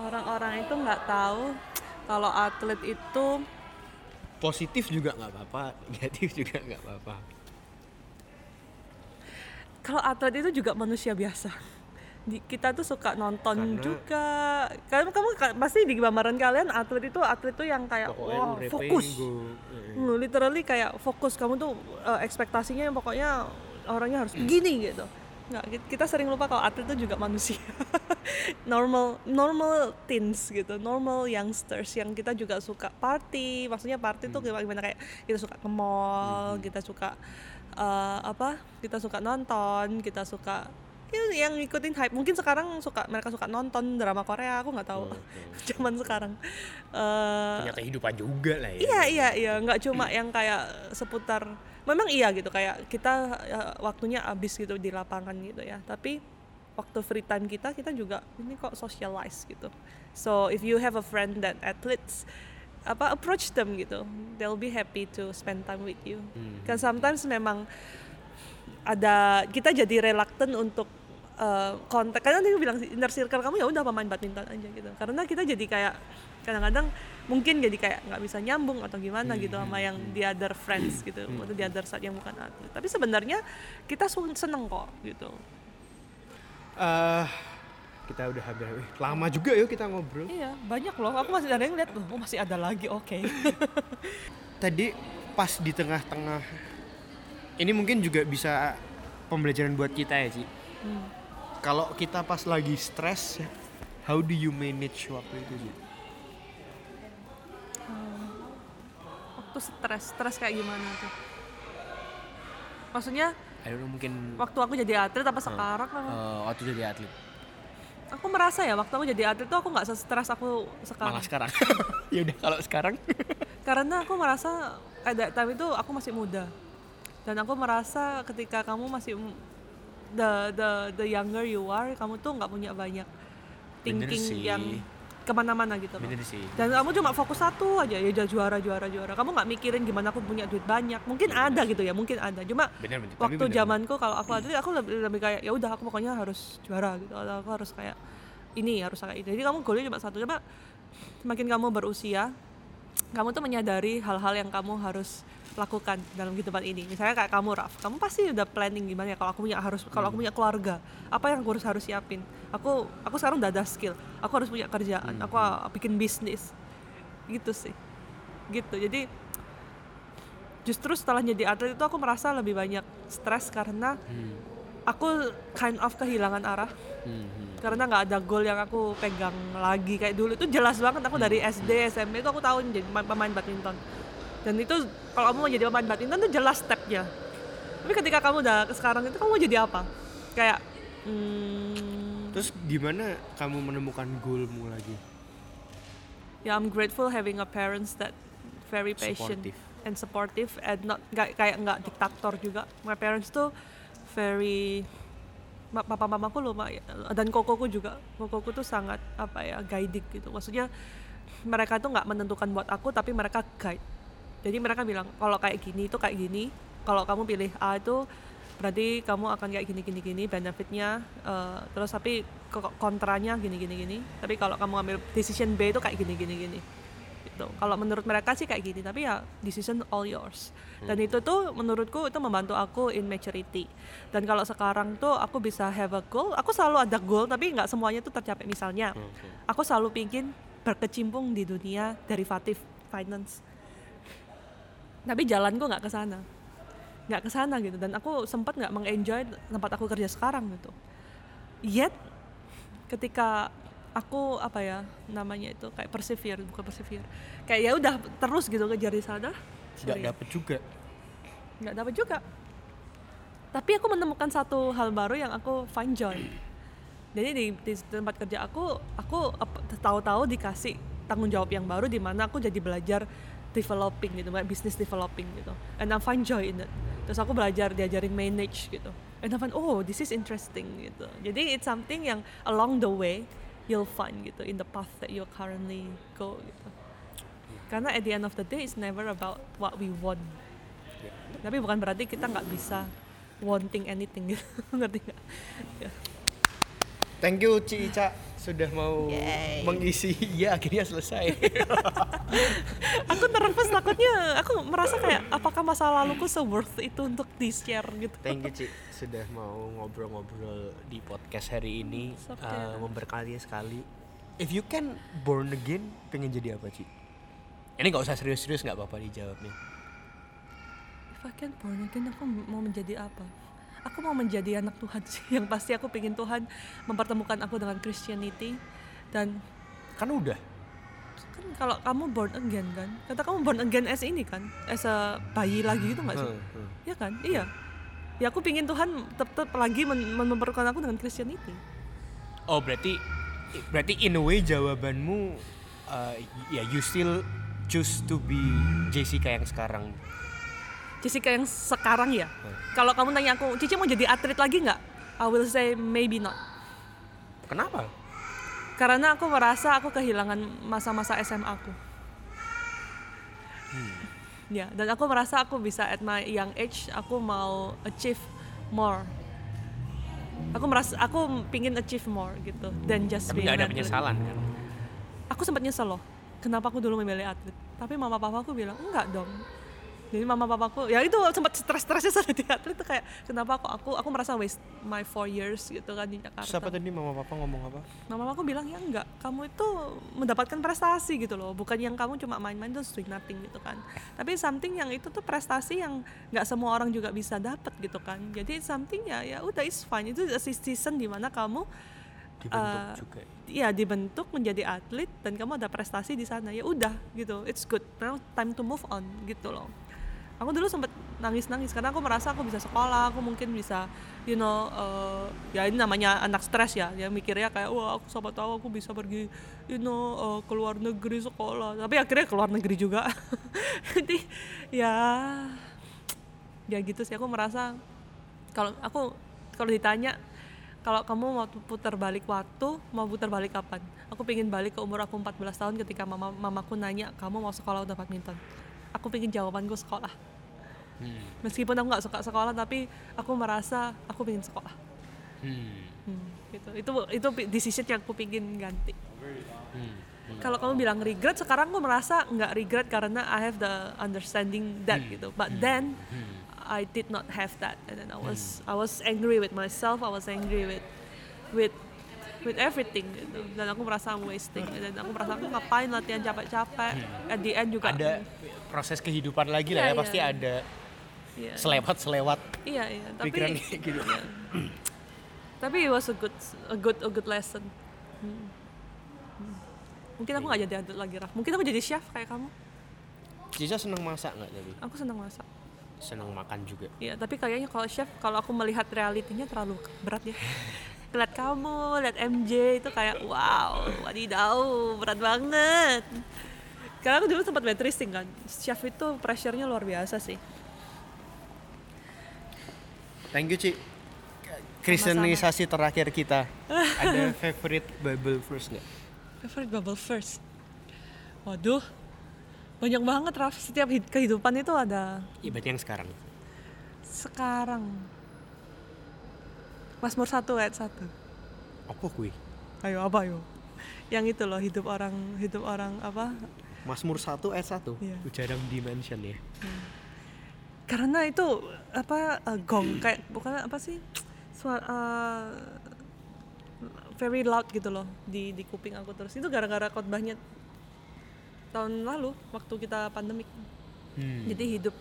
Orang-orang itu nggak tahu kalau atlet itu positif juga nggak apa-apa negatif juga nggak apa-apa kalau atlet itu juga manusia biasa. Di- kita tuh suka nonton Karena- juga. Kamu kamu ka- pasti di gambaran kalian atlet itu atlet itu yang kayak udah fokus. Hmm, literally kayak fokus. Kamu tuh eh, ekspektasinya yang pokoknya orangnya harus begini gitu. Nggak ki- kita sering lupa kalau atlet itu juga manusia. Normal normal teens gitu. Normal youngsters yang kita juga suka party. Maksudnya party tuh gimana, gimana kayak kita suka ke mall kita suka eh, apa kita suka nonton kita suka Ya, yang ngikutin hype. Mungkin sekarang suka mereka suka nonton drama Korea, aku nggak tahu. Zaman sekarang. Eh, Punya kehidupan juga lah ya. Iya iya iya, nggak cuma yang kayak seputar. Memang iya gitu kayak kita ya, waktunya habis gitu di lapangan gitu ya. Tapi waktu free time kita kita juga ini kok socialize gitu. So if you have a friend that athletes apa approach them gitu, they'll be happy to spend time with you. Kan sometimes memang ada kita jadi reluctant untuk uh, kontak karena dia bilang inner circle kamu ya udah pemain badminton aja gitu. Karena kita jadi kayak kadang-kadang mungkin jadi kayak nggak bisa nyambung atau gimana gitu sama yang the other friends gitu atau the other side yang bukan atlet tapi sebenarnya kita seneng kok gitu. Eh, kita udah hampir lama juga yuk kita ngobrol. iya banyak loh. Aku masih ada yang lihat loh oh masih ada lagi oke. Tadi pas di tengah-tengah ini mungkin juga bisa pembelajaran buat kita ya, Ci. Kalau kita pas lagi stres, how do you manage waktu itu, Ci? waktu stres stres kayak gimana tuh maksudnya I don't know, mungkin waktu aku jadi atlet apa sekarang apa? eh, waktu jadi atlet. aku merasa ya waktu aku jadi atlet tuh aku nggak stres aku sekarang Malah sekarang. ya udah kalau sekarang. karena aku merasa ada time itu aku masih muda dan aku merasa ketika kamu masih the the the younger you are kamu tuh nggak punya banyak Bener thinking yang ke mana-mana gitu loh. Bener sih. dan kamu cuma fokus satu aja ya juara juara juara. Kamu nggak mikirin gimana aku punya duit banyak. Mungkin ada gitu ya mungkin ada. Cuma Bener bener. Waktu bener, zamanku kalau aku atlet aku lebih, lebih kayak ya udah aku pokoknya harus juara gitu. Atau aku harus kayak ini harus kayak ini. Jadi kamu goalnya cuma satu. Coba semakin kamu berusia kamu tuh menyadari hal-hal yang kamu harus lakukan dalam kehidupan ini. Misalnya kayak kamu Raf kamu pasti udah planning gimana ya kalau aku punya harus kalau aku punya keluarga. Apa yang aku harus harus siapin? Aku aku sekarang udah ada skill. Aku harus punya kerjaan. Aku uh, bikin bisnis. Gitu sih. Gitu. Jadi justru setelah jadi atlet itu aku merasa lebih banyak stres karena aku kind of kehilangan arah. Karena nggak ada goal yang aku pegang lagi. Kayak dulu itu jelas banget. Aku dari SD SMP itu aku tahu jadi pemain badminton dan itu kalau kamu mau jadi pemain badminton itu jelas stepnya. Tapi ketika kamu udah ke sekarang itu kamu mau jadi apa? Kayak hmm, Terus gimana kamu menemukan goalmu lagi? ya I'm grateful having a parents that very patient Supportive. and supportive and not nggak kayak nggak diktator juga. My parents tuh very papa mamaku loh Ma, dan kokoku juga. Kokoku tuh sangat apa ya guiding gitu. Maksudnya mereka tuh nggak menentukan buat aku tapi mereka guide jadi mereka bilang kalau kayak gini itu kayak gini. Kalau kamu pilih A itu berarti kamu akan kayak gini gini gini benefitnya eh, terus tapi ko- kontranya gini gini gini. Tapi kalau kamu ambil decision B itu kayak gini gini gini. Gitu. Kalau menurut mereka sih kayak gini tapi ya decision all yours. Dan itu tuh menurutku itu membantu aku in maturity. Dan kalau sekarang tuh aku bisa have a goal. Aku selalu ada goal tapi nggak semuanya tuh tercapai. Misalnya aku selalu pingin berkecimpung di dunia derivatif finance tapi jalanku nggak ke sana. Nggak ke sana gitu. Dan aku sempat nggak mengenjoy tempat aku kerja sekarang gitu. Yet ketika aku apa ya namanya itu kayak persevere bukan persevere. Kayak ya udah terus gitu kejar di sana. Nggak dapet juga. nggak dapat juga. Tapi aku menemukan satu hal baru yang aku find joy. Jadi di, di tempat kerja aku aku tahu-tahu dikasih tanggung jawab yang baru di mana aku jadi belajar developing gitu kayak business developing gitu. And I find joy in it. Terus aku belajar diajarin manage gitu. And I find oh this is interesting gitu. Jadi it's something yang along the way you'll find gitu in the path that you currently go gitu. Karena at the end of the day it's never about what we want. Tapi bukan berarti kita nggak bisa wanting anything gitu. Ngerti nggak? Ya. Thank you Ci Ica sudah mau mengisi. Iya akhirnya selesai. aku nervous takutnya aku merasa kayak apakah masa laluku se worth itu untuk di share gitu Thank you Ci sudah mau Ngobrol-ngobrol di podcast hari ini Sabtu eh, ya. memberkati sekali. If you can born again, pengen jadi apa Ci? Ini nggak usah serius-serius nggak apa-apa dijawabnya. if I can born again aku mau menjadi apa aku mau menjadi anak Tuhan sih. Yang pasti aku pengen Tuhan mempertemukan aku dengan Christianity. Dan Kan udah. kan kalau kamu born again kan? Kata kamu born again as ini kan? As a bayi lagi gitu nggak sih? Hmm, hmm. ya kan? Iya. Ya aku pingin Tuhan tetap lagi men- memperlakukan aku dengan Christianity. Oh berarti berarti in a way jawabanmu uh, ya you still choose to be Jessica yang sekarang. Jessica yang sekarang ya? Kalau kamu tanya aku Cici mau jadi atlet lagi nggak? I will say maybe not. Kenapa? karena aku merasa aku kehilangan masa-masa SMA aku. Ya dan aku merasa aku bisa at my young age aku mau achieve more. Aku merasa aku pingin achieve more gitu dan just Tapi nggak ada athlete. penyesalan kan? aku sempat nyesel loh kenapa aku dulu memilih atlet? Tapi mama papa aku bilang enggak dong jadi mama papaku. Ya itu sempat stres-stresnya saat di atlet tuh kayak kenapa aku aku aku merasa waste my four years gitu kan di Jakarta. Siapa tadi mama papa ngomong apa? mama aku bilang ya enggak. Kamu itu mendapatkan prestasi gitu loh. Bukan yang kamu cuma main-main terus doing nothing gitu kan. Tapi something yang itu tuh prestasi yang nggak semua orang juga bisa dapat gitu kan. Jadi something ya ya udah is fine. Itu a season di mana kamu Dibentuk Uh, juga. ya? dibentuk menjadi atlet dan kamu ada prestasi di sana. Ya udah gitu. It's good. Now time to move on gitu loh aku dulu sempet nangis-nangis karena aku merasa aku bisa sekolah aku mungkin bisa you know uh, ya ini namanya anak stres ya ya mikirnya kayak wah aku siapa tahu aku bisa pergi you know uh, ke luar negeri sekolah. Tapi akhirnya ke luar negeri juga. Jadi ya ya gitu sih aku merasa kalau aku kalau ditanya kalau kamu mau putar balik waktu mau putar balik kapan? Aku pengen balik ke umur aku 14 tahun ketika mama mamaku nanya kamu mau sekolah udah badminton aku pengen jawabanku sekolah. Hmm. meskipun aku nggak suka sekolah tapi aku merasa aku pengen sekolah. Hmm. Hmm, gitu. Itu itu decision yang aku pengen ganti. Hmm. kalau kamu bilang regret sekarang aku merasa nggak regret karena I have the understanding that gitu. But then I did not have that. And then I was I was angry with myself I was angry with with with everything gitu. Dan aku merasa I'm wasting dan aku merasa aku ngapain latihan capek-capek. At the end juga Ada proses kehidupan lagi lah Iya, ya pasti iya. ada iya selewat selewat iya iya tapi pikiran kayak gitu. iya. tapi it was a good a good a good lesson Hmm. Hmm. mungkin aku nggak jadi atlet lagi Raf mungkin aku jadi chef kayak kamu Cica seneng masak nggak tapi? aku senang masak Seneng makan juga. Iya, tapi kayaknya kalau chef, kalau aku melihat realitinya terlalu berat ya. lihat kamu, lihat MJ itu kayak wow, wadidaw, berat banget. Karena aku dulu sempat waitressing kan, chef itu pressure-nya luar biasa sih. Thank you Ci. Kristenisasi terakhir kita. Ada favorite Bible verse nggak? Favorite bubble first. Waduh, banyak banget Raf. Setiap hid- kehidupan itu ada Iya berarti yang sekarang. sekarang. Mazmur 1 ayat 1. Apa kui? Ayo apa ayo? Yang itu loh hidup orang hidup orang apa Mazmur 1 ayat 1. Iya. Jarang dimention ya. karena itu apa uh, gong kayak bukan apa sih suara uh, very loud gitu loh di di kuping aku terus itu gara-gara khotbahnya tahun lalu waktu kita pandemik Hmm. jadi hidup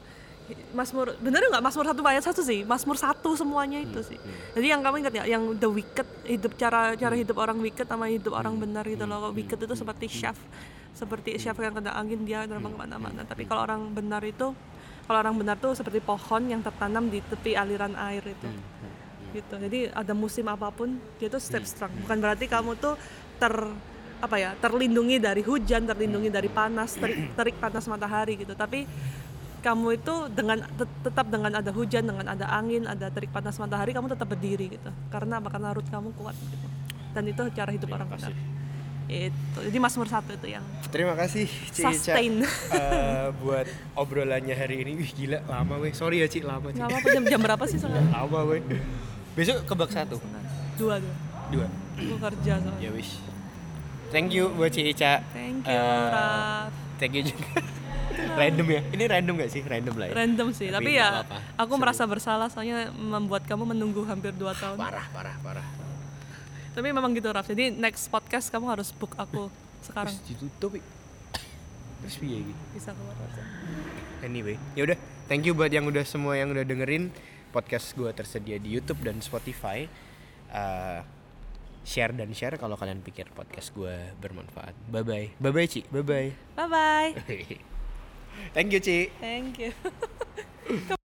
Masmur bener nggak? Masmur satu ayat satu sih. Masmur satu semuanya itu sih. jadi yang kamu ingat ya yang the wicked hidup cara cara hidup orang wicked sama hidup orang benar gitu loh. Kalau wicked itu seperti chef. Seperti chef yang kena angin dia terbang ke mana-mana. tapi kalau orang benar itu kalau orang benar tuh seperti pohon yang tertanam di tepi aliran air itu. Gitu. Jadi ada musim apa pun dia tuh step strong. bukan berarti kamu tuh ter apa ya terlindungi dari hujan terlindungi dari panas terik, terik panas matahari gitu. Tapi kamu itu dengan tet- tetap dengan ada hujan dengan ada angin ada terik panas matahari kamu tetap berdiri gitu karena apa karena root kamu kuat gitu dan itu cara hidup orang benar itu jadi Mazmur satu itu yang Terima kasih Ci Ica Sustain. eh, buat obrolannya hari ini. Wih gila lama weh. Sorry ya Ci lama Ci. nggak apa-apa jam, jam berapa sih sekarang Lama weh. Besok ke bak satu. dua dua Dua. aku kerja soalnya Ya wis. Thank you buat Ci Ica. thank you Eh, Raf Thank you juga. random ya? Ini random gak sih? Random lah ya? random sih Tapi tapi, ya apa-apa. aku merasa bersalah soalnya membuat kamu menunggu hampir dua tahun Parah, parah, parah. tapi memang gitu Raf jadi next podcast kamu harus book aku sekarang Terus ditutup. Terus piye gitu? bisa keluar aja Anyway, ya udah. Thank you buat yang udah semua yang udah dengerin podcast gue tersedia di YouTube dan Spotify. Eh, share dan share kalau kalian pikir podcast gue bermanfaat. Bye bye. Bye bye Ci. Bye bye. bye bye Thank you Ci. thank you